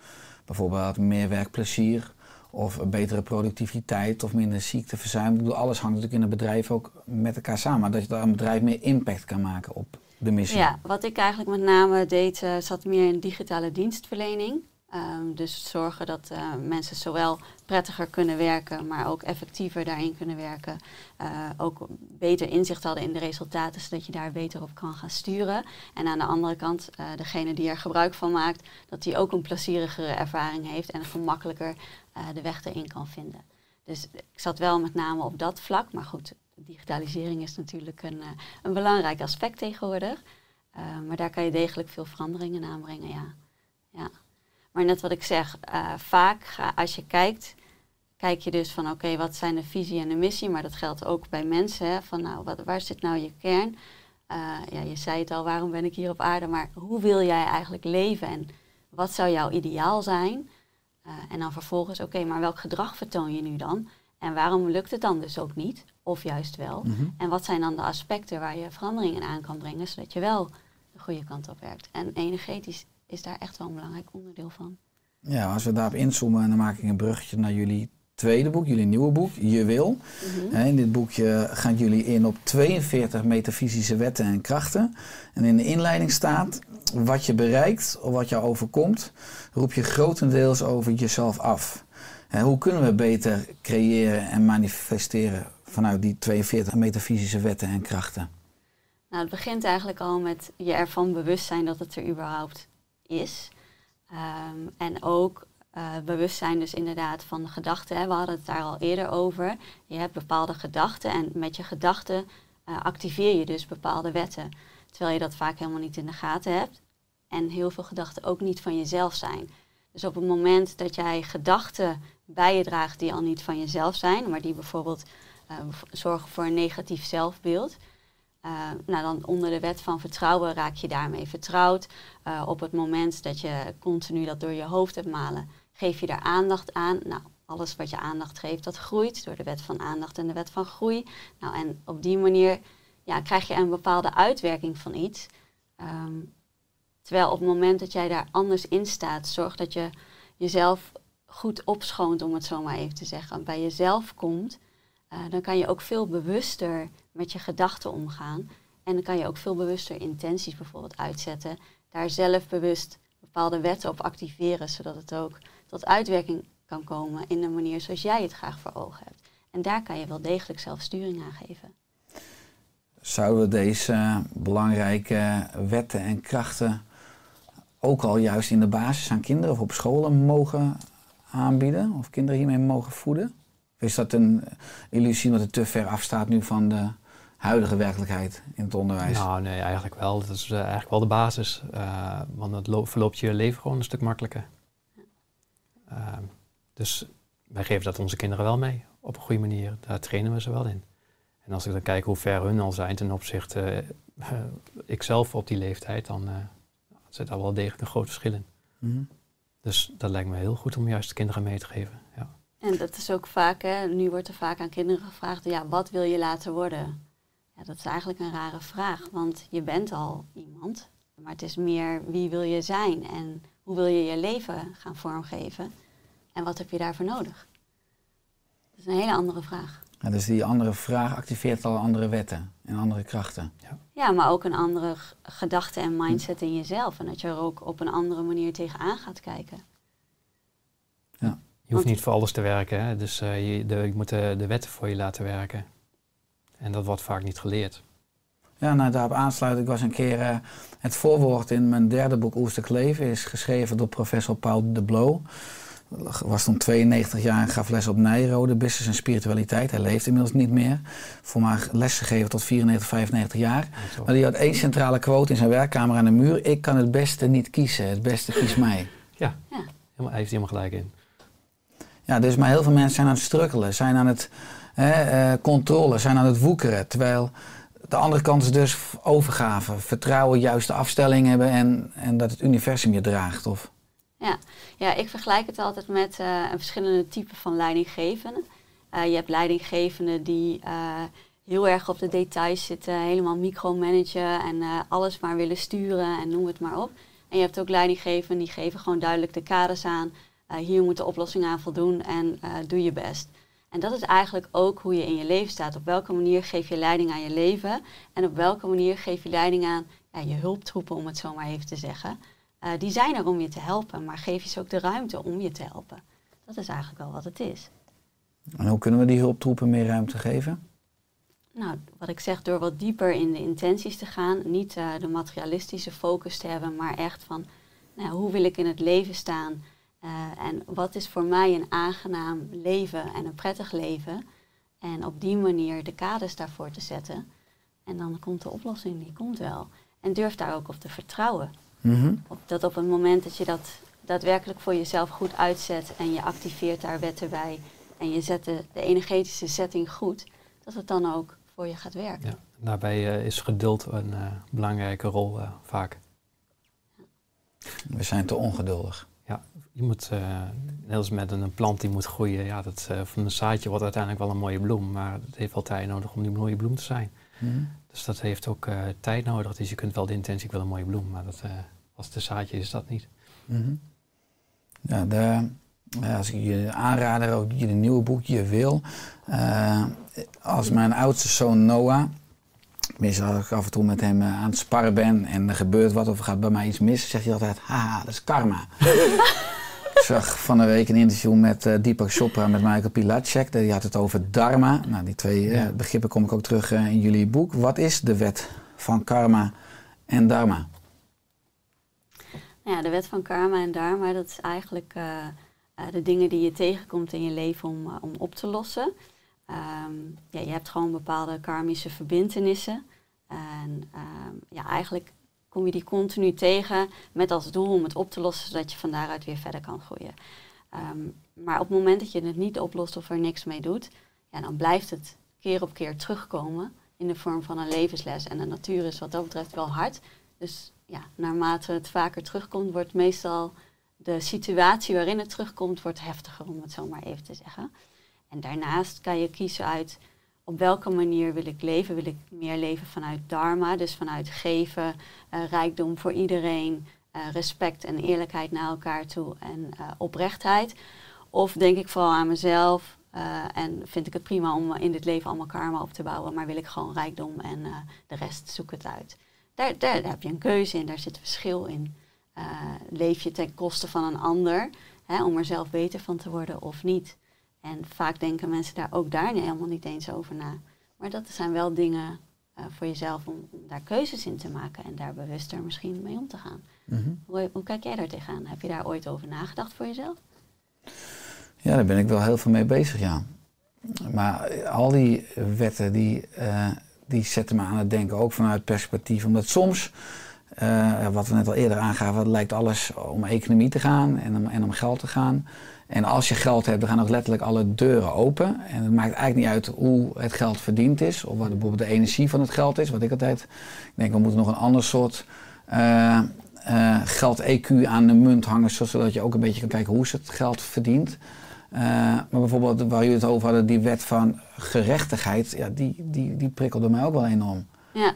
bijvoorbeeld meer werkplezier of betere productiviteit of minder ziekteverzuim. Ik bedoel, alles hangt natuurlijk in een bedrijf ook met elkaar samen. Dat je daar een bedrijf meer impact kan maken op de missie. Ja, wat ik eigenlijk met name deed, eh, zat meer in digitale dienstverlening. Ehm, dus zorgen dat eh, mensen zowel prettiger kunnen werken, maar ook effectiever daarin kunnen werken. Eh, ook beter inzicht hadden in de resultaten, zodat je daar beter op kan gaan sturen. En aan de andere kant, eh, degene die er gebruik van maakt, dat die ook een plezierigere ervaring heeft en gemakkelijker de weg erin kan vinden. Dus ik zat wel met name op dat vlak, maar goed, digitalisering is natuurlijk een, een belangrijk aspect tegenwoordig. Eh, maar daar kan je degelijk veel veranderingen in aanbrengen, ja. ja. Maar net wat ik zeg, eh, vaak ga, als je kijkt, kijk je dus van oké, wat zijn de visie en de missie? Maar dat geldt ook bij mensen, hè, van nou, wat, waar zit nou je kern? Eh, ja, je zei het al, waarom ben ik hier op aarde? Maar hoe wil jij eigenlijk leven en wat zou jouw ideaal zijn? Eh, en dan vervolgens, oké, maar welk gedrag vertoon je nu dan? En waarom lukt het dan dus ook niet? Of juist wel? Mhm. En wat zijn dan de aspecten waar je veranderingen aan kan brengen, zodat je wel de goede kant op werkt? En energetisch is daar echt wel een belangrijk onderdeel van. Ja, als we daarop inzoomen, dan maak ik een bruggetje naar jullie tweede boek, jullie nieuwe boek, Je Wil. Mhm. In dit boekje gaan jullie in op 42 metafysische wetten en krachten. En in de inleiding staat, wat je bereikt of wat jou overkomt, roep je grotendeels over jezelf af. Hoe kunnen we beter creëren en manifesteren vanuit die 42 metafysische wetten en krachten? Nou, het begint eigenlijk al met je ervan bewust zijn dat het er überhaupt is. Ehm, en ook eh, bewust zijn dus inderdaad van de gedachten. We hadden het daar al eerder over. Je hebt bepaalde gedachten en met je gedachten eh, activeer je dus bepaalde wetten. Terwijl je dat vaak helemaal niet in de gaten hebt. En heel veel gedachten ook niet van jezelf zijn. Dus op het moment dat jij gedachten bij je draagt die al niet van jezelf zijn, maar die bijvoorbeeld eh, zorgen voor een negatief zelfbeeld, uh, nou, dan onder de wet van vertrouwen raak je daarmee vertrouwd. Uh, op het moment dat je continu dat door je hoofd hebt malen, geef je daar aandacht aan. Nou, alles wat je aandacht geeft, dat groeit door de wet van aandacht en de wet van groei. Nou, en op die manier ja, krijg je een bepaalde uitwerking van iets. Um, terwijl op het moment dat jij daar anders in staat, zorg dat je jezelf goed opschoont, om het zo maar even te zeggen, bij jezelf komt, dan kan je ook veel bewuster met je gedachten omgaan. En dan kan je ook veel bewuster intenties bijvoorbeeld uitzetten. Daar zelf bewust bepaalde wetten op activeren, zodat het ook tot uitwerking kan komen in de manier zoals jij het graag voor ogen hebt. En daar kan je wel degelijk zelf sturing aan geven. Zouden we deze belangrijke wetten en krachten ook al juist in de basis aan kinderen of op scholen mogen aanbieden? Of kinderen hiermee mogen voeden? Is dat een illusie omdat het te ver afstaat nu van de huidige werkelijkheid in het onderwijs? Nou, nee, eigenlijk wel. Dat is uh, eigenlijk wel de basis. Uh, want het verloopt je leven gewoon een stuk makkelijker. Uh, dus wij geven dat onze kinderen wel mee. Op een goede manier. Daar trainen we ze wel in. En als ik dan kijk hoe ver hun al zijn ten opzichte uh, ikzelf op die leeftijd, dan zit daar wel degelijk een groot verschil in. Mm -hmm. Dus dat lijkt me heel goed om juist de kinderen mee te geven. Ja. En dat is ook vaak, hè, nu wordt er vaak aan kinderen gevraagd, ja, wat wil je laten worden? Ja, dat is eigenlijk een rare vraag, want je bent al iemand. Maar het is meer wie wil je zijn en hoe wil je je leven gaan vormgeven? En wat heb je daarvoor nodig? Dat is een hele andere vraag. Ja, dus die andere vraag activeert al andere wetten en andere krachten. Ja, ja maar ook een andere gedachte en mindset in jezelf. En dat je er ook op een andere manier tegenaan gaat kijken. Je hoeft niet voor alles te werken, hè? dus uh, je, de, je, moet de, de, wetten voor je laten werken. En dat wordt vaak niet geleerd. Ja, nou daarop aansluit. Ik was een keer uh, het voorwoord in mijn derde boek Oerstuk Leven is geschreven door professor Paul de Bloo. was toen 92 jaar en gaf les op Nijrode, business en spiritualiteit. Hij leeft inmiddels niet meer. Voor maar lesgegeven tot 94, 95 jaar. Maar die had één centrale quote in zijn werkkamer aan de muur. Ik kan het beste niet kiezen, het beste kiest mij. Ja, Ja. helemaal, hij heeft helemaal gelijk in. Ja, dus maar heel veel mensen zijn aan het strukkelen, zijn aan het hè, eh, controle, zijn aan het woekeren. Terwijl de andere kant is dus overgave, vertrouwen, juiste afstelling hebben en, en dat het universum je draagt. Of, Ja. ja, ik vergelijk het altijd met eh, verschillende typen van leidinggevenden. Eh, je hebt leidinggevenden die heel erg op de details zitten, helemaal micromanagen en alles maar willen sturen en noem het maar op. En je hebt ook leidinggevenden die geven gewoon duidelijk de kaders aan. Eh, hier moet de oplossing aan voldoen en eh, doe je best. En dat is eigenlijk ook hoe je in je leven staat. Op welke manier geef je leiding aan je leven en op welke manier geef je leiding aan ja, je hulptroepen, om het zo maar even te zeggen. Eh, die zijn er om je te helpen, maar geef je ze ook de ruimte om je te helpen. Dat is eigenlijk wel wat het is. en hoe kunnen we die hulptroepen meer ruimte geven? Nou, wat ik zeg, door wat dieper in de intenties te gaan, niet de materialistische focus te hebben, maar echt van nou, hoe wil ik in het leven staan en wat is voor mij een aangenaam leven en een prettig leven. En op die manier de kaders daarvoor te zetten. En dan komt de oplossing, die komt wel. En durf daar ook op te vertrouwen. Mhm. Op dat op het moment dat je dat daadwerkelijk voor jezelf goed uitzet en je activeert daar wetten bij en je zet de, de energetische setting goed, dat het dan ook voor je gaat werken. Ja. Daarbij eh, is geduld een eh, belangrijke rol eh, vaak. We zijn te ongeduldig. Je moet, eh, net als met een plant die moet groeien, ja, dat, eh, van een zaadje wordt uiteindelijk wel een mooie bloem, maar het heeft wel tijd nodig om die mooie bloem te zijn. Mhm. Dus dat heeft ook eh, tijd nodig. Dus je kunt wel de intentie, ik wil een mooie bloem, maar dat, als het een zaadje is, dat niet. Mhm. Ja, de, als ik je aanrader, ook je nieuwe boek, Je Wil. als mijn oudste zoon Noah, tenminste als ik af en toe met hem aan het sparren ben en er gebeurt wat of er gaat bij mij iets mis, zegt hij altijd, haha, dat is karma. ik zag van de week een interview met eh, Deepak Chopra met Michael Pilacek. Die had het over dharma. Nou, die twee eh, Ja. begrippen kom ik ook terug eh, in jullie boek. Wat is de wet van karma en dharma? Nou ja, de wet van karma en dharma, dat is eigenlijk de dingen die je tegenkomt in je leven om, om op te lossen. Ehm, ja, je hebt gewoon bepaalde karmische verbintenissen. En ehm, ja, eigenlijk kom je die continu tegen met als doel om het op te lossen, zodat je van daaruit weer verder kan groeien. Ehm, maar op het moment dat je het niet oplost of er niks mee doet, ja, dan blijft het keer op keer terugkomen in de vorm van een levensles. En de natuur is wat dat betreft wel hard. Dus ja, naarmate het vaker terugkomt, wordt meestal de situatie waarin het terugkomt, wordt heftiger, om het zo maar even te zeggen. En daarnaast kan je kiezen uit op welke manier wil ik leven. Wil ik meer leven vanuit dharma, dus vanuit geven, eh, rijkdom voor iedereen, eh, respect en eerlijkheid naar elkaar toe en eh, oprechtheid. Of denk ik vooral aan mezelf en vind ik het prima om in dit leven allemaal karma op te bouwen, maar wil ik gewoon rijkdom en de rest zoek het uit. Daar, daar, heb je een keuze in, daar zit verschil in. Leef je ten koste van een ander, hè, om er zelf beter van te worden of niet? En vaak denken mensen daar ook daar helemaal niet eens over na. Maar dat zijn wel dingen eh, voor jezelf om, om daar keuzes in te maken en daar bewuster misschien mee om te gaan. Mhm. Hoe, hoe kijk jij daar tegenaan? Heb je daar ooit over nagedacht voor jezelf? Ja, daar ben ik wel heel veel mee bezig, ja. Maar al die wetten, die, eh, die zetten me aan het denken, ook vanuit perspectief. Omdat soms, eh, wat we net al eerder aangaven, lijkt alles om economie te gaan en om, en om geld te gaan. En als je geld hebt, dan gaan ook letterlijk alle deuren open. En het maakt eigenlijk niet uit hoe het geld verdiend is, of wat bijvoorbeeld de energie van het geld is. Wat ik altijd ik denk, we moeten nog een ander soort eh, eh, geld-EQ aan de munt hangen, zodat je ook een beetje kan kijken hoe is het geld verdiend. Uh, maar bijvoorbeeld waar jullie het over hadden, die wet van gerechtigheid, ja, die, die, die prikkelde mij ook wel enorm. Ja,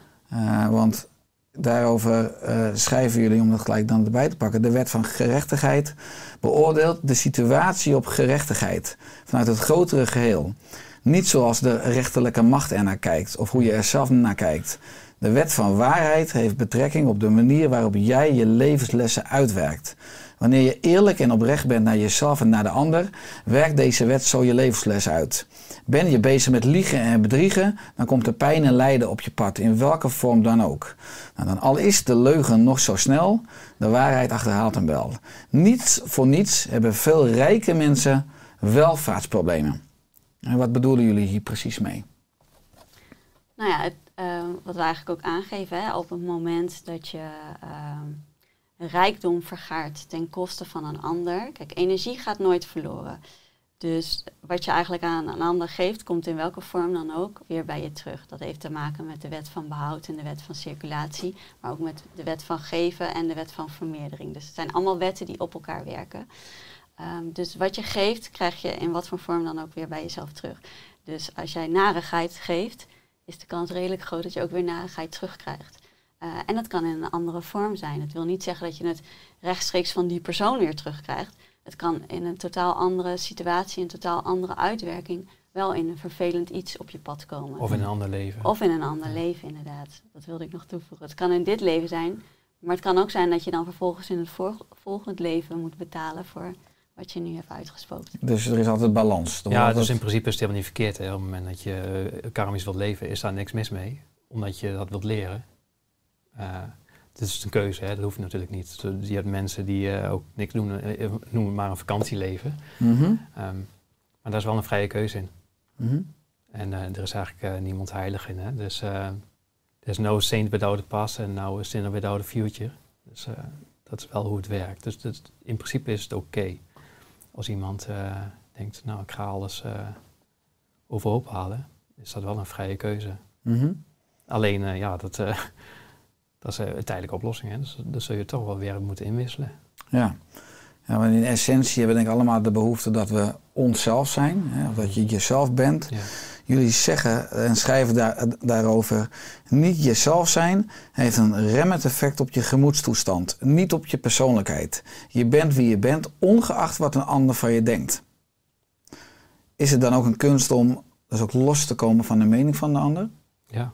want daarover uh, schrijven jullie, om dat gelijk dan erbij te pakken, de wet van gerechtigheid beoordeelt de situatie op gerechtigheid vanuit het grotere geheel. Niet zoals de rechterlijke macht er naar kijkt of hoe je er zelf naar kijkt. De wet van waarheid heeft betrekking op de manier waarop jij je levenslessen uitwerkt. Wanneer je eerlijk en oprecht bent naar jezelf en naar de ander, werkt deze wet zo je levensles uit. Ben je bezig met liegen en bedriegen, dan komt er pijn en lijden op je pad, in welke vorm dan ook. Nou, dan al is de leugen nog zo snel, de waarheid achterhaalt hem wel. Niets voor niets hebben veel rijke mensen welvaartsproblemen. En wat bedoelen jullie hier precies mee? Nou ja, het, eh, wat we eigenlijk ook aangeven, hè, op het moment dat je eh, rijkdom vergaart ten koste van een ander. Kijk, energie gaat nooit verloren. Dus wat je eigenlijk aan een ander geeft, komt in welke vorm dan ook weer bij je terug. Dat heeft te maken met de wet van behoud en de wet van circulatie, maar ook met de wet van geven en de wet van vermeerdering. Dus het zijn allemaal wetten die op elkaar werken. Ehm, dus wat je geeft, krijg je in wat voor vorm dan ook weer bij jezelf terug. Dus als jij narigheid geeft, is de kans redelijk groot dat je ook weer narigheid terugkrijgt. Uh, en dat kan in een andere vorm zijn. Het wil niet zeggen dat je het rechtstreeks van die persoon weer terugkrijgt. Het kan in een totaal andere situatie, een totaal andere uitwerking, wel in een vervelend iets op je pad komen. Of in een ander leven. Of in een ander leven, inderdaad. Dat wilde ik nog toevoegen. Het kan in dit leven zijn, maar het kan ook zijn dat je dan vervolgens in het volgend leven moet betalen voor wat je nu hebt uitgesproken. Dus er is altijd balans. ja, dus altijd... in principe is het helemaal niet verkeerd. Hè. Op het moment dat je uh, karmisch wilt leven, is daar niks mis mee. Omdat je dat wilt leren. Het is een keuze, hè. dat hoeft natuurlijk niet. Je hebt mensen die uh, ook niks doen, noem het maar een vakantieleven. Mm -hmm. um, maar daar is wel een vrije keuze in. Mm -hmm. En er is eigenlijk niemand heilig in. Hè. Dus there's no saint without a past and no sinner without a future. Dus dat is wel hoe het werkt. Dus dat, in principe is het oké. Okay als iemand uh, denkt, nou ik ga alles uh, overhoop halen, is dat wel een vrije keuze. Mm -hmm. Alleen, uh, ja, dat, dat is een tijdelijke oplossing. Hè? Dus dat zul je toch wel weer moeten inwisselen. Ja. ja, maar in essentie hebben we denk ik allemaal de behoefte dat we onszelf zijn. Hè? Of dat je jezelf bent. Ja. Jullie zeggen en schrijven daar, daarover. Niet jezelf zijn heeft een remmend effect op je gemoedstoestand, niet op je persoonlijkheid. Je bent wie je bent, ongeacht wat een ander van je denkt. Is het dan ook een kunst om dus ook los te komen van de mening van de ander? Ja.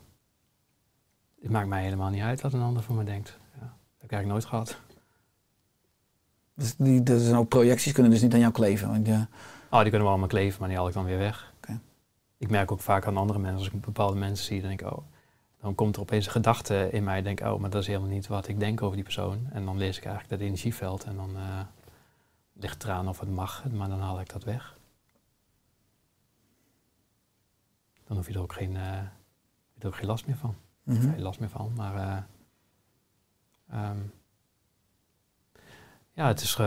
Het maakt mij helemaal niet uit wat een ander van me denkt. Ja. Dat heb ik eigenlijk nooit gehad. Dus die, dat zijn ook projecties kunnen dus niet aan jou kleven? Want je... Oh, die kunnen wel allemaal kleven, maar die haal ik dan weer weg ik merk ook vaak aan andere mensen, als ik bepaalde mensen zie, dan denk ik, oh, dan komt er opeens een gedachte in mij. denk, oh, maar dat is helemaal niet wat ik denk over die persoon. En dan lees ik eigenlijk dat energieveld en dan uh, ligt eraan of het mag, maar dan haal ik dat weg. Dan hoef je er ook geen, uh, er ook geen last meer van. Mm -hmm. Geen last meer van, maar uh, um, ja, het is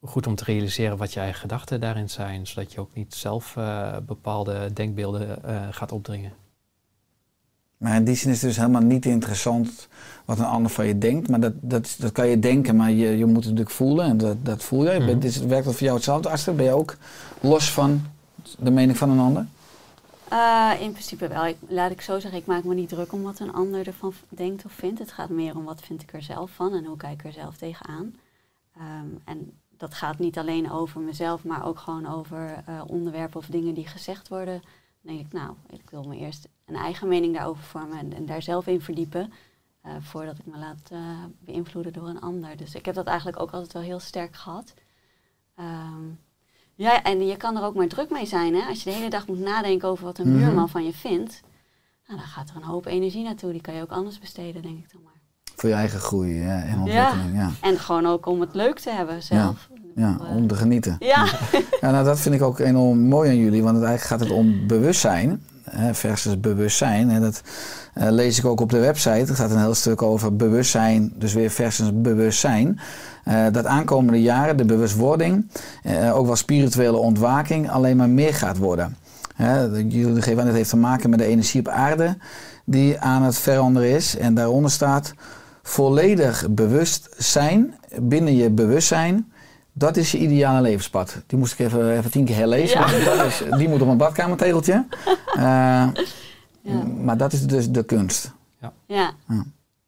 goed om te realiseren wat je eigen gedachten daarin zijn, zodat je ook niet zelf uh, bepaalde denkbeelden uh, gaat opdringen. Maar in die zin is het dus helemaal niet interessant wat een ander van je denkt. Maar dat, dat, dat kan je denken, maar je, je moet het natuurlijk voelen. En dat, dat voel je. Mm -hmm. Dit, werkt dat voor jou hetzelfde, Astrid? Ben je ook los van de mening van een ander? Uh, in principe wel. Laat ik zo zeggen, ik maak me niet druk om wat een ander ervan denkt of vindt. Het gaat meer om wat vind ik er zelf van en hoe kijk ik er zelf tegenaan. Um, en dat gaat niet alleen over mezelf, maar ook gewoon over uh, onderwerpen of dingen die gezegd worden. Dan denk ik, nou, ik wil me eerst een eigen mening daarover vormen en, daar zelf in verdiepen. Uh, voordat ik me laat beïnvloeden door een ander. Dus ik heb dat eigenlijk ook altijd wel heel sterk gehad. Um, ja, en je kan er ook maar druk mee zijn. Hè? Als je de hele dag moet nadenken over wat een mm -hmm. buurman van je vindt, nou, dan gaat er een hoop energie naartoe. Die kan je ook anders besteden, denk ik dan maar. Voor je eigen groei ja, en ontwikkeling. Ja. ja. En gewoon ook om het leuk te hebben zelf. Ja, om te genieten. Ja. ja, nou dat vind ik ook enorm mooi aan jullie, want het eigenlijk gaat het om bewustzijn versus bewustzijn. En dat uh, lees ik ook op de website. Er staat een heel stuk over bewustzijn, dus weer versus bewustzijn. Uh, dat aankomende jaren de bewustwording, uh, ook wel spirituele ontwaking, alleen maar meer gaat worden. Jullie geven het heeft te maken met de energie op aarde die aan het veranderen is. En daaronder staat volledig bewust zijn binnen je bewustzijn dat is je ideale levenspad. Die moest ik even, even tien keer herlezen. Ja. Dat is, die moet op een badkamertegeltje. Uh, ja. Maar dat is dus de kunst. Ja. ja.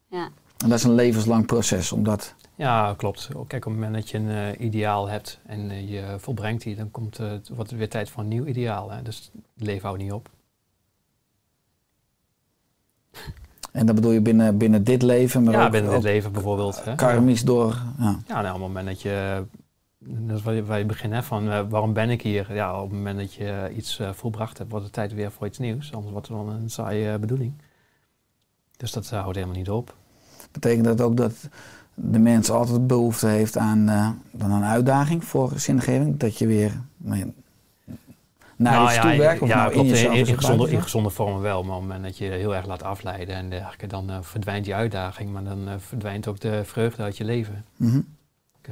ja. En dat is een levenslang proces, omdat... Ja, klopt. Kijk, op het moment dat je een uh, ideaal hebt en uh, je volbrengt die, dan komt, uh, wordt het weer tijd voor een nieuw ideaal. Hè? Dus het leven houdt niet op. En dat bedoel je binnen, binnen dit leven, maar ja, ook, binnen ook dit leven bijvoorbeeld. Hè? karmisch door. Ja. Ja, nou, op het moment dat je, dat is waar je, waar je begint hè, van eh, waarom ben ik hier? Ja, op het moment dat je iets eh, volbracht hebt, wordt het tijd weer voor iets nieuws. Anders wordt het wel een saaie eh, bedoeling. Dus dat houdt helemaal niet op. Betekent dat ook dat de mens altijd behoefte heeft aan dan een uitdaging voor zingeving? Dat je weer nou naar Nou iets ja, toe werkt? Of ja, nou in in, jezelf in, is in het gezonde, in buiten? gezonde vormen wel. Maar op het moment dat je heel erg laat afleiden en dergelijke, dan verdwijnt die uitdaging. Maar dan verdwijnt ook de vreugde uit je leven. Kijk,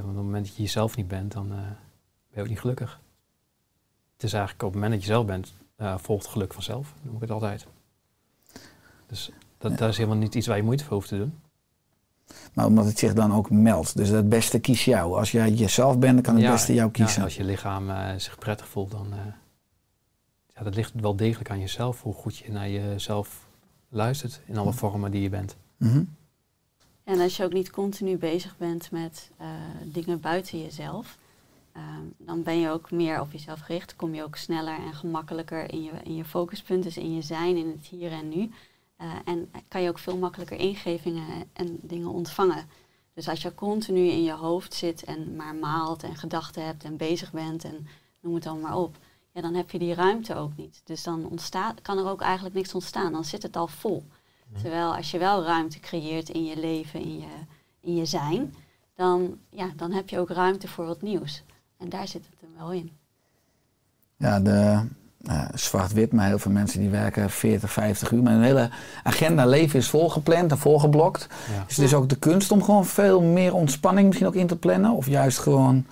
want op het moment dat je jezelf niet bent, dan eh, ben je ook niet gelukkig. Het is eigenlijk op het moment dat je zelf bent, eh, volgt geluk vanzelf, noem ik het altijd. Dus dat, Ja. dat is helemaal niet iets waar je moeite voor hoeft te doen. Maar omdat het zich dan ook meldt. Dus het beste kies jou. Als jij jezelf bent, dan kan het Ja, beste jou kiezen. Ja, als je lichaam eh, zich prettig voelt, dan ja, dat ligt wel degelijk aan jezelf. Hoe goed je naar jezelf luistert in alle vormen die je bent. Mhm. En als je ook niet continu bezig bent met eh, dingen buiten jezelf, ehm, dan ben je ook meer op jezelf gericht. Kom je ook sneller en gemakkelijker in je, in je focuspunt, dus in je zijn, in het hier en nu. Eh, en kan je ook veel makkelijker ingevingen en dingen ontvangen. Dus als je continu in je hoofd zit en maar maalt en gedachten hebt en bezig bent en noem het dan maar op, ja, dan heb je die ruimte ook niet. Dus dan ontstaat, kan er ook eigenlijk niks ontstaan. Dan zit het al vol. Terwijl als je wel ruimte creëert in je leven, in je, in je zijn, dan, ja, dan heb je ook ruimte voor wat nieuws. En daar zit het hem wel in. Ja, de zwart-wit, maar heel veel mensen die werken 40, 50 uur. Maar hun hele agenda leven is volgepland en volgeblokt. Ja. Is het dus ook de kunst om gewoon veel meer ontspanning misschien ook in te plannen? Of juist gewoon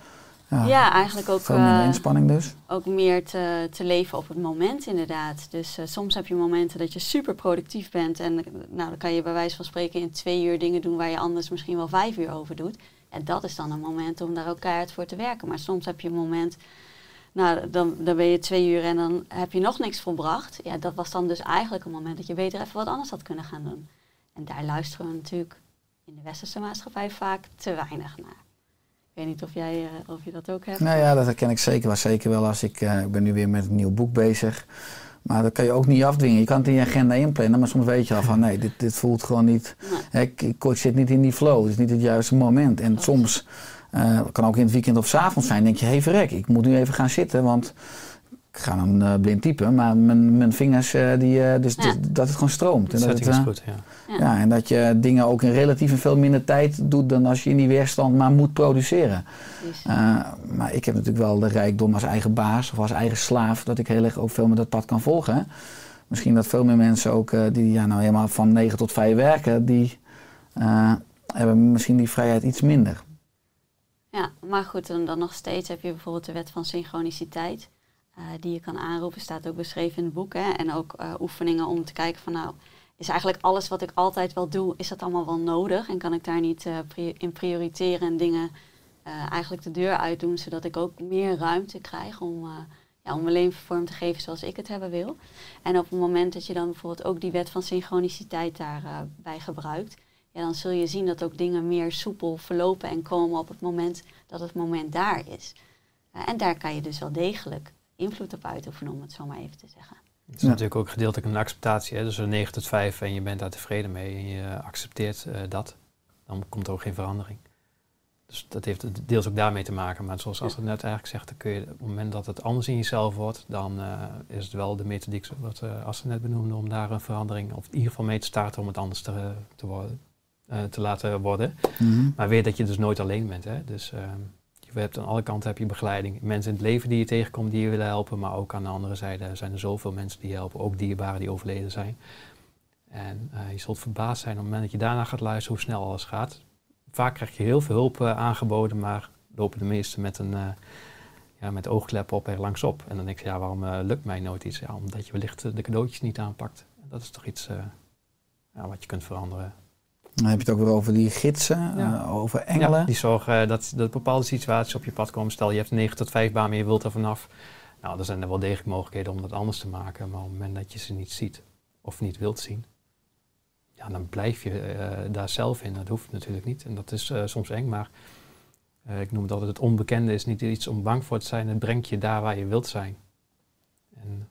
ja, Ja, eigenlijk ook, veel minder eh, inspanning dus? ook meer te, te leven op het moment inderdaad. Dus eh, soms heb je momenten dat je super productief bent. En nou, dan kan je bij wijze van spreken in twee uur dingen doen waar je anders misschien wel vijf uur over doet. En dat is dan een moment om daar ook keihard voor te werken. Maar soms heb je een moment, nou, dan, dan ben je twee uur en dan heb je nog niks volbracht. Ja, dat was dan dus eigenlijk een moment dat je beter even wat anders had kunnen gaan doen. En daar luisteren we natuurlijk in de westerse maatschappij vaak te weinig naar. Ik weet niet of jij eh, of je dat ook hebt. Nou ja, dat herken ik zeker wel. Zeker wel als ik, eh, ik ben nu weer met een nieuw boek bezig. Maar dat kan je ook niet afdwingen. Je kan het in je agenda inplannen, maar soms weet je al van nee, dit, dit voelt gewoon niet. Nee. Ik, ik zit niet in die flow, het is niet het juiste moment. En soms eh, kan ook in het weekend of 's avonds zijn, denk je, hé hey, verrek, ik moet nu even gaan zitten, want ik ga dan eh, blind typen, maar mijn, mijn vingers, eh, die, eh, dus Ja. dat het gewoon stroomt. En dat het, is goed, ja. Ja. ja, en dat je dingen ook in relatief en veel minder tijd doet dan als je in die weerstand maar moet produceren. Uh, maar ik heb natuurlijk wel de rijkdom als eigen baas of als eigen slaaf, dat ik heel erg ook veel met dat pad kan volgen. hè. Misschien dat veel meer mensen ook eh, die ja, nou helemaal van 9 tot 5 werken, die eh, hebben misschien die vrijheid iets minder. Ja, maar goed, dan, dan nog steeds heb je bijvoorbeeld de wet van synchroniciteit. Eh, die je kan aanroepen, staat ook beschreven in het boek. Hè? En ook eh, oefeningen om te kijken van nou, is eigenlijk alles wat ik altijd wel doe, is dat allemaal wel nodig? En kan ik daar niet eh, in prioriteren en dingen eigenlijk de deur uitdoen, zodat ik ook meer ruimte krijg om, ja, om mijn leven vorm te geven zoals ik het hebben wil. En op het moment dat je dan bijvoorbeeld ook die wet van synchroniciteit daarbij bij gebruikt, ja, dan zul je zien dat ook dingen meer soepel verlopen en komen op het moment dat het moment daar is. En daar kan je dus wel degelijk invloed op uitoefenen, om het zo maar even te zeggen. Het is Ja. natuurlijk ook gedeeltelijk een acceptatie. Hè? Dus een 9 tot 5 en je bent daar tevreden mee en je accepteert eh, dat. Dan komt er ook geen verandering. Dus dat heeft het deels ook daarmee te maken. Maar zoals Astrid net eigenlijk zegt, dan kun je op het moment dat het anders in jezelf wordt, dan eh, is het wel de methodiek wat uh, Astrid net benoemde om daar een verandering, of in ieder geval mee te starten om het anders te, te, worden, eh, te laten worden. Mhm. Maar weer dat je dus nooit alleen bent. Hè? Dus ehm, je hebt aan alle kanten heb je begeleiding. Mensen in het leven die je tegenkomt die je willen helpen. Maar ook aan de andere zijde zijn er zoveel mensen die je helpen. Ook dierbaren die overleden zijn. En eh, je zult verbaasd zijn op het moment dat je daarna gaat luisteren hoe snel alles gaat. Vaak krijg je heel veel hulp eh, aangeboden, maar lopen de meesten met een eh, ja, met oogkleppen op er langs op. En dan denk je, ja, waarom lukt mij nooit iets? Ja, omdat je wellicht de cadeautjes niet aanpakt. Dat is toch iets ja, wat je kunt veranderen. Dan heb je het ook weer over die gidsen, Ja. eh, over engelen. Ja, die zorgen eh, dat, dat bepaalde situaties op je pad komen. Stel je hebt een 9 tot 5 baan, maar je wilt er vanaf. Nou, er zijn er wel degelijk mogelijkheden om dat anders te maken. Maar op het moment dat je ze niet ziet of niet wilt zien, ja, dan blijf je eh, daar zelf in. Dat hoeft natuurlijk niet. En dat is soms eng, maar ik noem het altijd het onbekende is niet iets om bang voor te zijn. Het brengt je daar waar je wilt zijn. En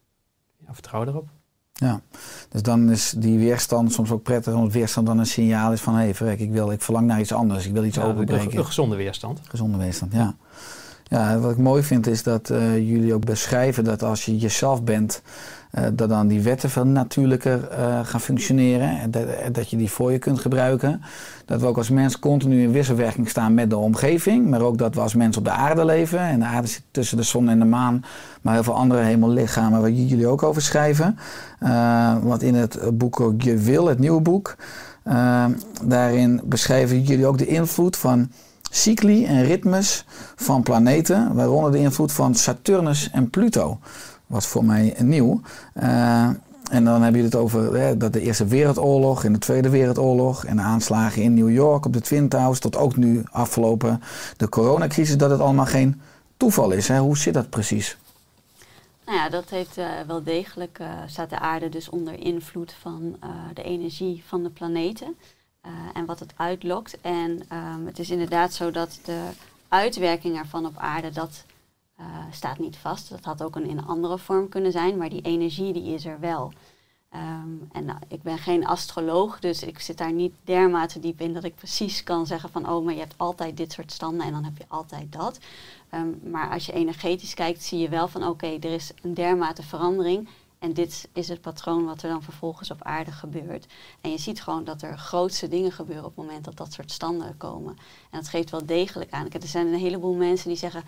ja, vertrouw erop. Ja, dus dan is die weerstand soms ook prettig, omdat weerstand dan een signaal is van hé, hey, verrek, ik, wil, ik verlang naar iets anders, ik wil iets Ja, een, openbreken. een gezonde weerstand. Gezonde weerstand, ja. Ja, wat ik mooi vind is dat eh, jullie ook beschrijven dat als je jezelf bent, dat dan die wetten veel natuurlijker eh, gaan functioneren. En dat, en dat je die voor je kunt gebruiken. Dat we ook als mens continu in wisselwerking staan met de omgeving. Maar ook dat we als mens op de aarde leven. En de aarde zit tussen de zon en de maan. Maar heel veel andere hemellichamen waar jullie ook over schrijven. Eh, want in het boek Je Wil, het nieuwe boek. eh, daarin beschrijven jullie ook de invloed van cycli en ritmes van planeten, waaronder de invloed van Saturnus en Pluto. Was voor mij nieuw. Eh, en dan heb je het over hè, dat de Eerste Wereldoorlog en de Tweede Wereldoorlog en de aanslagen in New York op de Twin Towers, tot ook nu afgelopen de coronacrisis, dat het allemaal geen toeval is. Hè? Hoe zit dat precies? Nou ja, dat heeft eh, wel degelijk, eh, staat de aarde dus onder invloed van de energie van de planeten en wat het uitlokt. En ehm, het is inderdaad zo dat de uitwerking ervan op aarde, dat eh, staat niet vast. Dat had ook een in een andere vorm kunnen zijn, maar die energie die is er wel. Ehm, en nou, ik ben geen astroloog, dus ik zit daar niet dermate diep in dat ik precies kan zeggen van oh, maar je hebt altijd dit soort standen en dan heb je altijd dat. Ehm, maar als je energetisch kijkt, zie je wel van oké, er is een dermate verandering. En dit is het patroon wat er dan vervolgens op aarde gebeurt. En je ziet gewoon dat er grootste dingen gebeuren op het moment dat dat soort standen komen. En dat geeft wel degelijk aan. Er zijn een heleboel mensen die zeggen,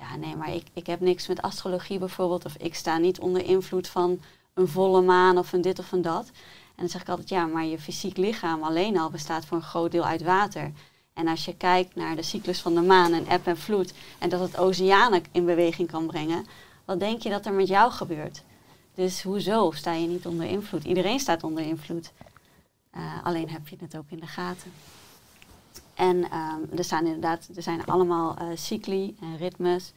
ja nee, maar ik, ik heb niks met astrologie bijvoorbeeld. Of ik sta niet onder invloed van een volle maan of een dit of een dat. En dan zeg ik altijd, ja, maar je fysiek lichaam alleen al bestaat voor een groot deel uit water. En als je kijkt naar de cyclus van de maan en eb en vloed en dat het oceanen in beweging kan brengen, wat denk je dat er met jou gebeurt? Dus hoezo sta je niet onder invloed? Iedereen staat onder invloed. Eh, alleen heb je het ook in de gaten. En ehm, er, staan inderdaad, er zijn allemaal eh, cycli en ritmes.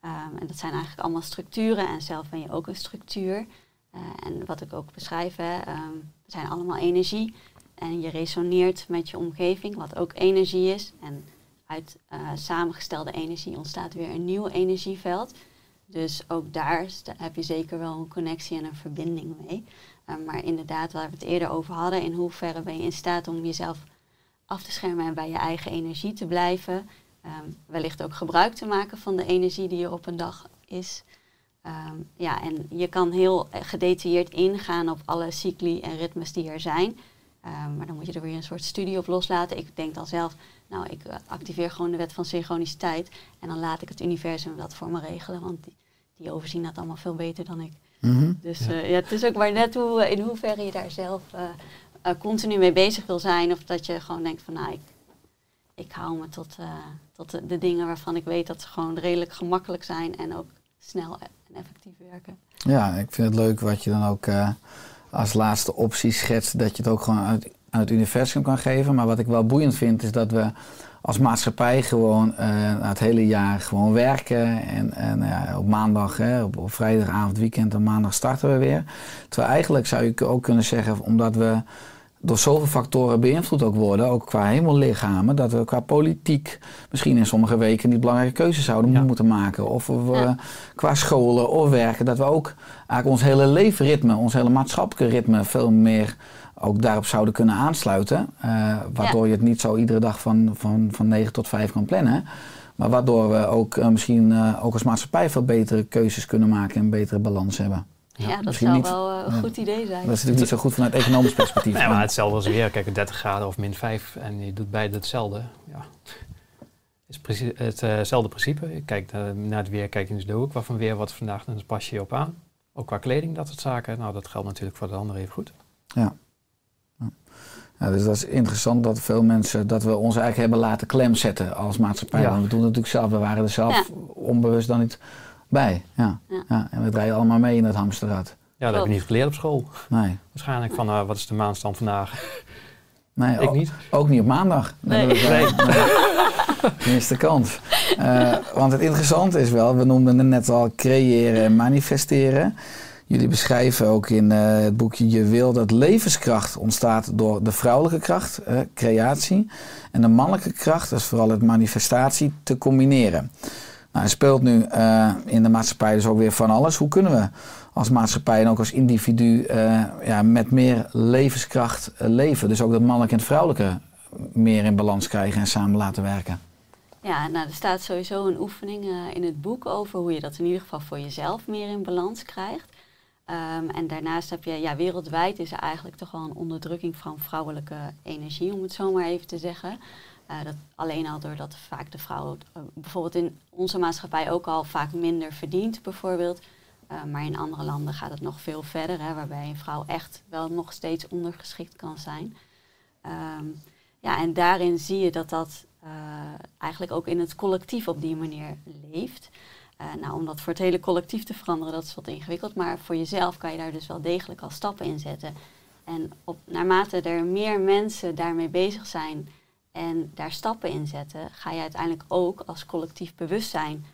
Ehm, en dat zijn eigenlijk allemaal structuren. En zelf ben je ook een structuur. Eh, en wat ik ook beschrijf, hè, ehm, zijn allemaal energie. En je resoneert met je omgeving, wat ook energie is. En uit eh, samengestelde energie ontstaat weer een nieuw energieveld. Dus ook daar heb je zeker wel een connectie en een verbinding mee. Uh, maar inderdaad, waar we het eerder over hadden, in hoeverre ben je in staat om jezelf af te schermen en bij je eigen energie te blijven. Um, wellicht ook gebruik te maken van de energie die er op een dag is. Um, ja, en je kan heel gedetailleerd ingaan op alle cycli en ritmes die er zijn. Um, maar dan moet je er weer een soort studie op loslaten. Ik denk dan zelf, nou, ik uh, activeer gewoon de wet van synchroniciteit. En dan laat ik het universum dat voor me regelen. Want die, die overzien dat allemaal veel beter dan ik. Mm -hmm. Dus ja. Uh, ja, het is ook maar net hoe, in hoeverre je daar zelf uh, uh, continu mee bezig wil zijn. Of dat je gewoon denkt van, nou, ik, ik hou me tot, tot de, dingen waarvan ik weet dat ze gewoon redelijk gemakkelijk zijn. En ook snel en effectief werken. Ja, ik vind het leuk wat je dan ook uh, als laatste optie schetst. Dat je het ook gewoon uit, uit het universum kan geven. Maar wat ik wel boeiend vind is dat we als maatschappij gewoon het hele jaar gewoon werken. En, en op maandag, hè, op, op, vrijdagavond, weekend en maandag starten we weer. Terwijl eigenlijk zou je ook kunnen zeggen, omdat we door zoveel factoren beïnvloed ook worden, ook qua hemellichamen, dat we qua politiek misschien in sommige weken niet belangrijke keuzes zouden ja. moeten maken. Of we ja. qua scholen of werken, dat we ook eigenlijk ons hele leefritme, ons hele maatschappelijke ritme veel meer ook daarop zouden kunnen aansluiten. Uh, waardoor ja. je het niet zo iedere dag van, van, van 9 tot 5 kan plannen. Maar waardoor we ook uh, misschien uh, ook als maatschappij veel betere keuzes kunnen maken en betere balans hebben. Ja, ja dat zou niet, wel uh, een goed idee zijn. Dat is natuurlijk niet zo goed vanuit economisch perspectief. nee, maar hetzelfde als weer. Kijk, 30 graden of min 5 en je doet beide hetzelfde. Ja. Het is hetzelfde principe. Je kijkt naar het weer, kijk je in de hoek. Wat van weer wat vandaag, dan pas je je op aan. Ook qua kleding, dat soort zaken. Nou, dat geldt natuurlijk voor de anderen even goed. Ja. Ja, dus dat is interessant dat veel mensen, dat we ons eigenlijk hebben laten klemzetten als maatschappij. Ja. Want we doen het natuurlijk zelf, we waren er zelf ja. onbewust dan niet bij. Ja. ja. Ja. En we draaien allemaal mee in het hamsterrad. Ja, dat heb je niet geleerd op school. Nee. Waarschijnlijk van, uh, wat is de maanstand vandaag? Nee, ik ook, niet. Ook niet op maandag. Nee. nee. nee. Tenminste kant. Uh, want het interessante is wel, we noemden het net al creëren en manifesteren. Jullie beschrijven ook in uh, het boekje Je wil dat levenskracht ontstaat door de vrouwelijke kracht, uh, creatie, en de mannelijke kracht, dat is vooral het manifestatie, te combineren. Nou, er speelt nu eh, in de maatschappij dus ook weer van alles. Hoe kunnen we als maatschappij en ook als individu eh, ja, met meer levenskracht eh, leven? Dus ook dat mannelijke en het vrouwelijke meer in balans krijgen en samen laten werken. Ja, nou, er staat sowieso een oefening in het boek over hoe je dat in ieder geval voor jezelf meer in balans krijgt. Ehm, en daarnaast heb je, ja, wereldwijd is er eigenlijk toch wel een onderdrukking van vrouwelijke energie, om het zo maar even te zeggen. Eh, dat alleen al doordat vaak de vrouw eh, bijvoorbeeld in onze maatschappij ook al vaak minder verdient, bijvoorbeeld. Eh, maar in andere landen gaat het nog veel verder, hè, waarbij een vrouw echt wel nog steeds ondergeschikt kan zijn. Ehm, ja, en daarin zie je dat dat eigenlijk ook in het collectief op die manier leeft. Nou, om dat voor het hele collectief te veranderen, dat is wat ingewikkeld. Maar voor jezelf kan je daar dus wel degelijk al stappen in zetten. En op, naarmate er meer mensen daarmee bezig zijn en daar stappen in zetten, ga je uiteindelijk ook als collectief bewustzijn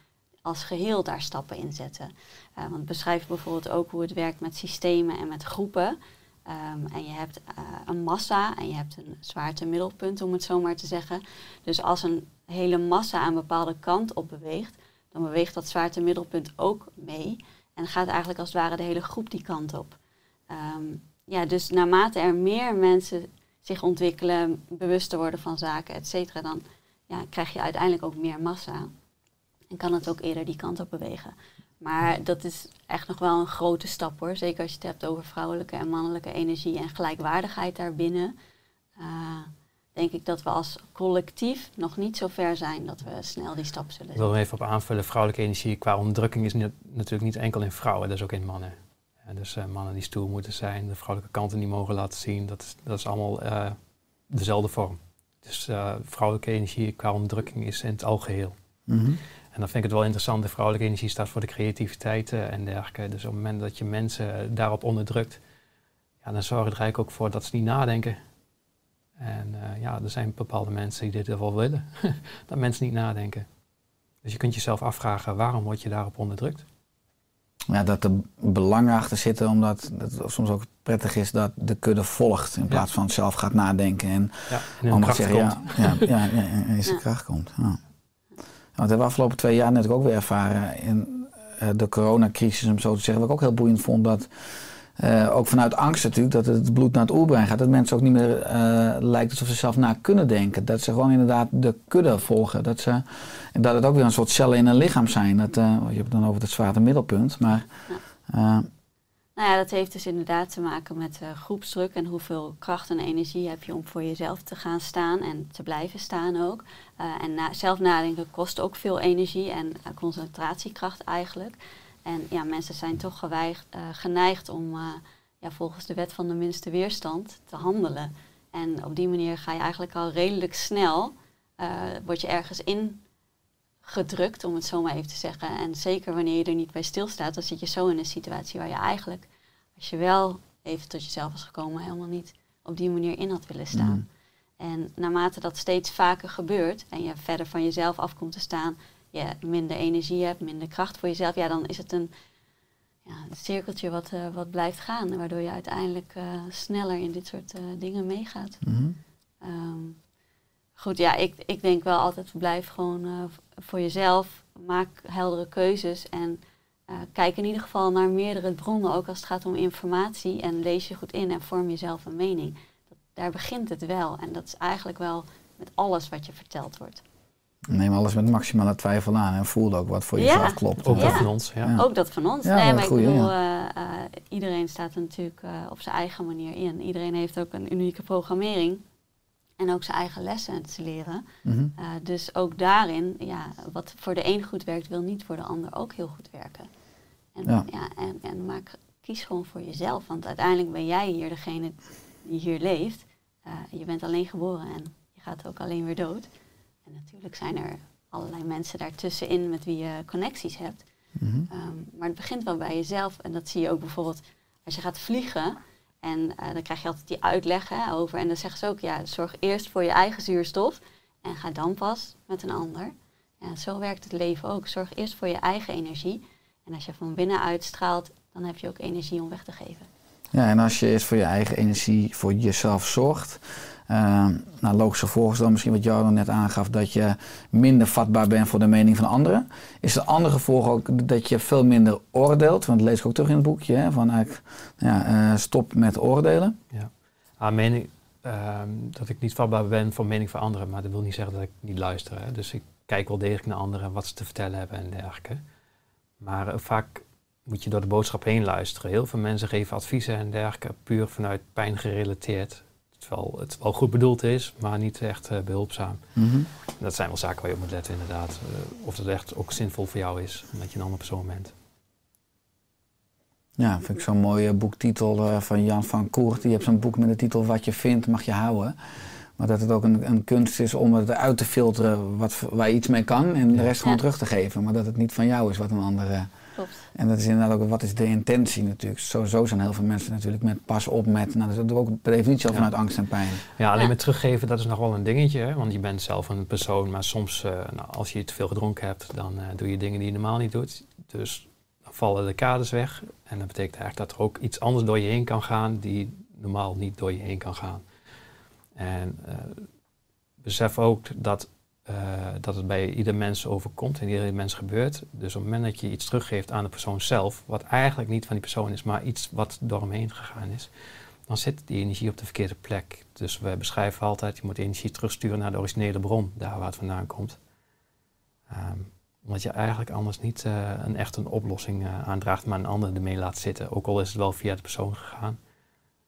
als geheel daar stappen in zetten. Eh, want het beschrijft bijvoorbeeld ook hoe het werkt met systemen en met groepen. Ehm, en je hebt eh, een massa en je hebt een zwaarte middelpunt, om het zo maar te zeggen. Dus als een hele massa een bepaalde kant op beweegt, dan beweegt dat zwaarte middelpunt ook mee. En gaat eigenlijk als het ware de hele groep die kant op. Ehm, ja, dus naarmate er meer mensen zich ontwikkelen, bewuster worden van zaken, et cetera, dan ja, krijg je uiteindelijk ook meer massa. En kan het ook eerder die kant op bewegen. Maar dat is echt nog wel een grote stap hoor. Zeker als je het hebt over vrouwelijke en mannelijke energie en gelijkwaardigheid daarbinnen. Uh, denk ik dat we als collectief nog niet zo ver zijn dat we snel die stap zullen Ik wil er even op aanvullen. Vrouwelijke energie qua onderdrukking is niet, natuurlijk niet enkel in vrouwen, dat is ook in mannen. Ja, dus uh, mannen die stoer moeten zijn, de vrouwelijke kanten die mogen laten zien, dat is, dat is allemaal uh, dezelfde vorm. Dus vrouwelijke energie qua onderdrukking is in het algeheel. Mm -hmm. En dan vind ik het wel interessant, de vrouwelijke energie staat voor de creativiteit en dergelijke. Dus op het moment dat je mensen daarop onderdrukt, ja, dan zorg je er eigenlijk ook voor dat ze niet nadenken. En ja, er zijn bepaalde mensen die dit wel willen, dat mensen niet nadenken. Dus je kunt jezelf afvragen, waarom word je daarop onderdrukt? Ja, dat er belangen achter zitten, omdat het soms ook prettig is dat de kudde volgt in plaats ja. van zelf gaat nadenken. En, ja, en in kracht zeggen. Ja, ja, ja, ja, in zijn kracht komt. Ja. Want dat hebben we afgelopen twee jaar natuurlijk ook weer ervaren in uh, de coronacrisis, om zo te zeggen. Wat ik ook heel boeiend vond, dat uh, ook vanuit angst natuurlijk, dat het bloed naar het oerbrein gaat. Dat mensen ook niet meer uh, lijkt alsof ze zelf na kunnen denken. Dat ze gewoon inderdaad de kudde volgen. Dat, ze, en dat het ook weer een soort cellen in een lichaam zijn. Dat, je hebt het dan over het zware middelpunt. Maar ja. Nou ja, dat heeft dus inderdaad te maken met groepsdruk en hoeveel kracht en energie heb je om voor jezelf te gaan staan en te blijven staan ook. En na, zelf nadenken kost ook veel energie en concentratiekracht eigenlijk. En ja, mensen zijn toch geweigd, geneigd om ja, volgens de wet van de minste weerstand te handelen. En op die manier ga je eigenlijk al redelijk snel, word je ergens in gedrukt, om het zo maar even te zeggen. En zeker wanneer je er niet bij stilstaat, dan zit je zo in een situatie waar je eigenlijk, als je wel even tot jezelf was gekomen, helemaal niet op die manier in had willen staan. Mm. En naarmate dat steeds vaker gebeurt en je verder van jezelf af komt te staan, je minder energie hebt, minder kracht voor jezelf, ja, dan is het een, ja, een cirkeltje wat, uh, wat blijft gaan, waardoor je uiteindelijk uh, sneller in dit soort uh, dingen meegaat. Mm. Um, goed, ja, ik, ik denk wel altijd, blijf gewoon voor jezelf, maak heldere keuzes en kijk in ieder geval naar meerdere bronnen, ook als het gaat om informatie en lees je goed in en vorm jezelf een mening. Dat, daar begint het wel en dat is eigenlijk wel met alles wat je verteld wordt. Neem alles met maximale twijfel aan en voel ook wat voor Ja. jezelf klopt. Ook Ja. dat van ons. Ja. Ja. Ook dat van ons. Ja, nee, maar goeie, ik bedoel, eh, eh, iedereen staat er natuurlijk eh, op zijn eigen manier in. Iedereen heeft ook een unieke programmering en ook zijn eigen lessen te leren. Mhm. Uh, dus ook daarin, ja, wat voor de een goed werkt, wil niet voor de ander ook heel goed werken. En, Ja. ja. en, en maak, kies gewoon voor jezelf, want uiteindelijk ben jij hier degene die hier leeft. Uh, je bent alleen geboren en je gaat ook alleen weer dood. En natuurlijk zijn er allerlei mensen daartussenin met wie je connecties hebt. Mhm. Um, maar het begint wel bij jezelf. En dat zie je ook bijvoorbeeld als je gaat vliegen. En uh, dan krijg je altijd die uitleg hè, over. En dan zeggen ze ook, ja, zorg eerst voor je eigen zuurstof. En ga dan pas met een ander. En zo werkt het leven ook. Zorg eerst voor je eigen energie. En als je van binnen uitstraalt, dan heb je ook energie om weg te geven. Ja, en als je eerst voor je eigen energie, voor jezelf zorgt. Uh, nou, logisch dan misschien wat jou net aangaf, dat je minder vatbaar bent voor de mening van anderen. Is het andere gevolg ook dat je veel minder oordeelt? Want dat lees ik ook terug in het boekje, van eigenlijk ja, eh, stop met oordelen. Ja. Ah, mening, ehm, dat ik niet vatbaar ben voor mening van anderen, maar dat wil niet zeggen dat ik niet luister. Hè. Dus ik kijk wel degelijk naar anderen, wat ze te vertellen hebben en dergelijke. Maar eh, vaak moet je door de boodschap heen luisteren. Heel veel mensen geven adviezen en dergelijke puur vanuit pijn gerelateerd. Terwijl het wel goed bedoeld is, maar niet echt eh, behulpzaam. Mhm. Dat zijn wel zaken waar je op moet letten inderdaad. Eh, of het echt ook zinvol voor jou is, omdat je een andere persoon bent. Ja, vind ik zo'n mooie boektitel eh, van Jan van Koert. Die heeft zo'n boek met de titel Wat je vindt mag je houden. Maar dat het ook een, een kunst is om het uit te filteren wat, waar je iets mee kan en de rest gewoon Ja. terug te geven. Maar dat het niet van jou is wat een ander... Klopt. En dat is inderdaad ook, wat is de intentie natuurlijk. Sowieso zijn heel veel mensen natuurlijk met pas op met, nou dat is ook per definitie al Ja. vanuit angst en pijn. Ja, alleen Ja. met teruggeven, dat is nog wel een dingetje. Hè? Want je bent zelf een persoon, maar soms, eh, nou, als je te veel gedronken hebt, dan eh, doe je dingen die je normaal niet doet. Dus dan vallen de kaders weg. En dat betekent eigenlijk dat er ook iets anders door je heen kan gaan, die normaal niet door je heen kan gaan. En eh, besef ook dat, eh, dat het bij ieder mens overkomt en ieder mens gebeurt. Dus op het moment dat je iets teruggeeft aan de persoon zelf, wat eigenlijk niet van die persoon is, maar iets wat door hem heen gegaan is, dan zit die energie op de verkeerde plek. Dus we beschrijven altijd, je moet energie terugsturen naar de originele bron, daar waar het vandaan komt. Ehm, omdat je eigenlijk anders niet eh, een echt een oplossing eh, aandraagt, maar een ander ermee laat zitten. Ook al is het wel via de persoon gegaan.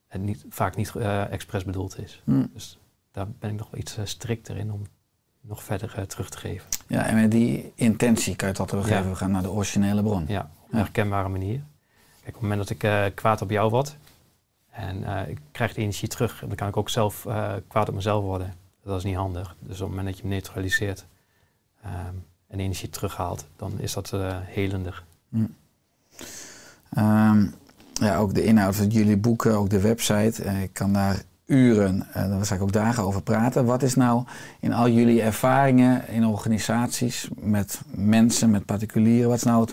En niet, vaak niet eh expres bedoeld is. Hm. Dus daar ben ik nog wel iets strikter in om nog verder eh, terug te geven. Ja, en met die intentie kan je al teruggeven. Ja. We gaan naar de originele bron. Ja, op een herkenbare manier. Kijk, op het moment dat ik eh, kwaad op jou word en eh, ik krijg die energie terug, dan kan ik ook zelf kwaad op mezelf worden. Dat is niet handig. Dus op het moment dat je hem neutraliseert ehm, en energie terughaalt, dan is dat helender. Ehm, ja, ook de inhoud van jullie boeken, ook de website. ik kan daar uren, eh daar zal ik ook dagen over praten. Wat is nou in al jullie ervaringen in organisaties, met mensen, met particulieren, wat is nou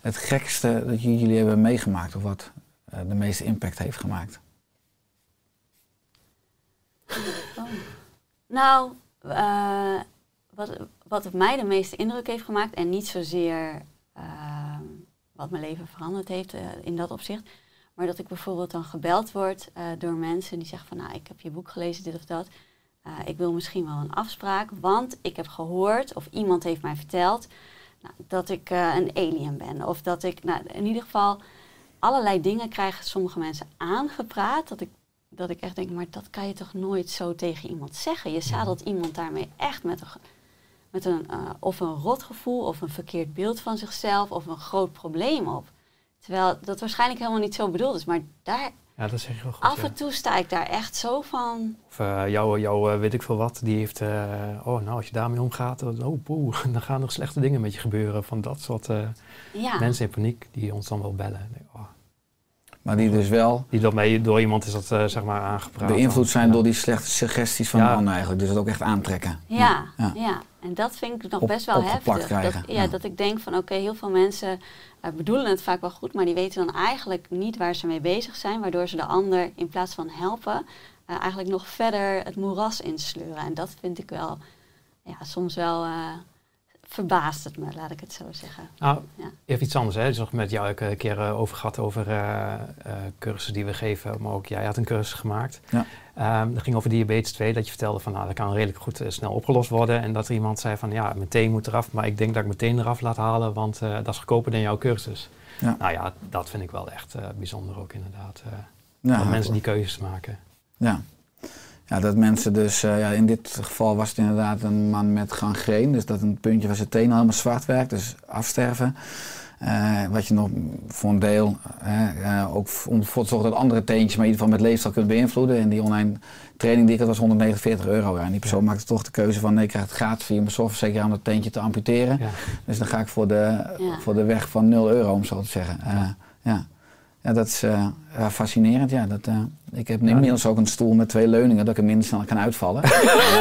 het, gekste dat jullie hebben meegemaakt of wat eh, de meeste impact heeft gemaakt? Nou, eh, wat, wat mij de meeste indruk heeft gemaakt, en niet zozeer wat mijn leven veranderd heeft in dat opzicht, maar dat ik bijvoorbeeld dan gebeld word eh, door mensen die zeggen van, nou, ik heb je boek gelezen, dit of dat. Eh, ik wil misschien wel een afspraak, want ik heb gehoord, of iemand heeft mij verteld, nou, dat ik eh, een alien ben. Of dat ik, nou, in ieder geval, allerlei dingen krijgen sommige mensen aangepraat, dat ik dat ik echt denk, maar dat kan je toch nooit zo tegen iemand zeggen. Je zadelt iemand daarmee echt met een, met een eh, of een rotgevoel of een verkeerd beeld van zichzelf of een groot probleem op. Terwijl dat waarschijnlijk helemaal niet zo bedoeld is. Maar daar, Ja, dat zeg je wel goed. af ja. en toe sta ik daar echt zo van. Of eh, jou, jou eh, weet ik veel wat, die heeft, eh, oh nou als je daarmee omgaat, dan- oh poeh, dan gaan er slechte dingen met je gebeuren. Van dat soort Ja, mensen in paniek die ons dan wel bellen. Oh, Maar die dus wel die door, mij, door iemand is dat eh, zeg maar aangepraat. beïnvloed zijn Ja. door die slechte suggesties van Ja. de ander eigenlijk. Dus het ook echt aantrekken. ja, Ja. ja. En dat vind ik nog Op- best wel heftig. krijgen, Dat, ja, ja. dat ik denk van oké, heel veel mensen eh, bedoelen het vaak wel goed, maar die weten dan eigenlijk niet waar ze mee bezig zijn, waardoor ze de ander in plaats van helpen, eh, eigenlijk nog verder het moeras insleuren. En dat vind ik wel, ja, soms wel eh, verbaast het me, laat ik het zo zeggen. Nou, Ja. even iets anders. Hè. Dus nog met jou ook een keer eh, over gehad over eh, eh, cursussen die we geven. Maar ook jij had een cursus gemaakt. Ja. Ehm, dat ging over diabetes 2. Dat je vertelde van nou, dat kan redelijk goed snel opgelost worden. En dat er iemand zei van ja, meteen moet eraf. Maar ik denk dat ik meteen eraf laat halen, want eh, dat is goedkoper dan jouw cursus. Ja. Nou ja, dat vind ik wel echt eh, bijzonder ook inderdaad. eh, Ja, dat mensen die keuzes maken. Ja. Ja, dat mensen dus, eh, ja, in dit geval was het inderdaad een man met gangreen. Dus dat een puntje van zijn teen helemaal zwart werkt, dus afsterven. Eh, wat je nog voor een deel eh, eh, ook om ervoor te zorgen dat andere teentjes, maar in ieder geval met leefstijl kunt beïnvloeden. En die online training die ik had was 149 euro. Ja. En die persoon maakte toch de keuze van nee, ik krijg het gratis via mijn zorgverzekeraar om dat teentje te amputeren. Ja. Dus dan ga ik voor de, Ja. voor de weg van 0 euro, om zo te zeggen. Eh, ja. Ja, dat is eh, ja, fascinerend. Ja, dat, eh, ik heb inmiddels ook een stoel met twee leuningen, dat ik er minder snel kan uitvallen.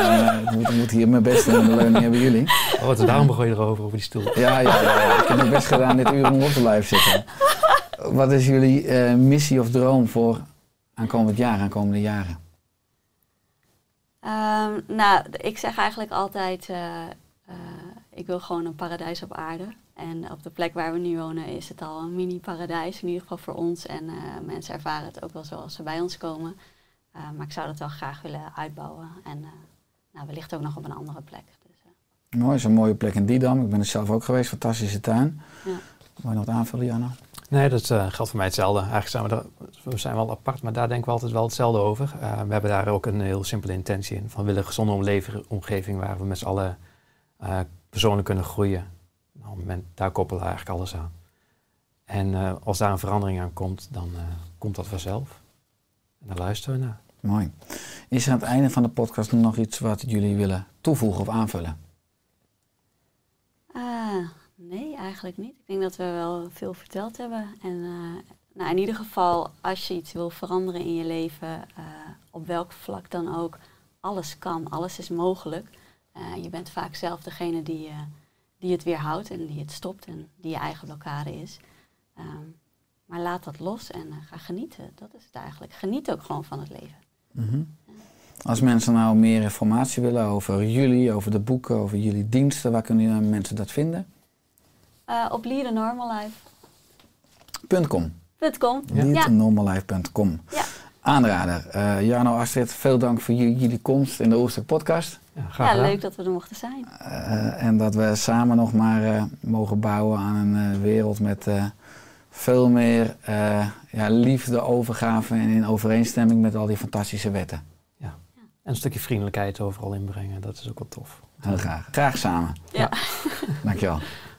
Eh, ik, moet, ik moet hier mijn best doen en de leuning hebben jullie. Oh, wat, daarom begon je erover, over die stoel. Ja, ja, ja, ja. ik heb mijn best gedaan dit uur om op te blijven zitten. Wat is jullie eh, missie of droom voor aankomend jaar, aankomende jaren? Ehm, nou, ik zeg eigenlijk altijd, eh, eh, ik wil gewoon een paradijs op aarde. En op de plek waar we nu wonen is het al een mini-paradijs, in ieder geval voor ons. En eh, mensen ervaren het ook wel zoals ze bij ons komen. Eh, maar ik zou dat wel graag willen uitbouwen. En eh, nou, wellicht ook nog op een andere plek. Dus, eh, Mooi, is een mooie plek in Didam. Ik ben er zelf ook geweest, fantastische tuin. Ja. Wil je nog aanvullen, Janno? Nee, dat eh, geldt voor mij hetzelfde. Eigenlijk zijn we, er, we zijn wel apart, maar daar denken we altijd wel hetzelfde over. Eh, we hebben daar ook een heel simpele intentie in. Van we willen een gezonde omleving- omgeving waar we met z'n allen eh, persoonlijk kunnen groeien. Nou, op het moment, daar koppelen we eigenlijk alles aan. En eh, als daar een verandering aan komt, dan eh, komt dat vanzelf. En daar luisteren we naar. Mooi. Is er aan het einde van de podcast nog iets wat jullie willen toevoegen of aanvullen? Ah, nee, eigenlijk niet. Ik denk dat we wel veel verteld hebben. En eh, nou, in ieder geval, als je iets wil veranderen in je leven, eh, op welk vlak dan ook, alles kan, alles is mogelijk. Eh, je bent vaak zelf degene die, eh, die het weerhoudt en die het stopt en die je eigen blokkade is. Ehm, maar laat dat los en eh, ga genieten. Dat is het eigenlijk. Geniet ook gewoon van het leven. Mhm. Als mensen nou meer informatie willen over jullie, over de boeken, over jullie diensten, waar kunnen mensen dat vinden? Eh, op leadernormallife.com. .com. Ja. Leadnormallife.com. Ja. Aanrader. Eh Jarno Astrid, veel dank voor jullie, komst in de Oerstuk podcast. Ja, ja, leuk dat we er mochten zijn. Eh, en dat we samen nog maar eh, mogen bouwen aan een eh, wereld met eh, veel meer eh, ja, liefde, overgave en in overeenstemming met al die fantastische wetten. En een stukje vriendelijkheid overal inbrengen, dat is ook wel tof. Heel graag. Graag samen. Ja. Dankjewel.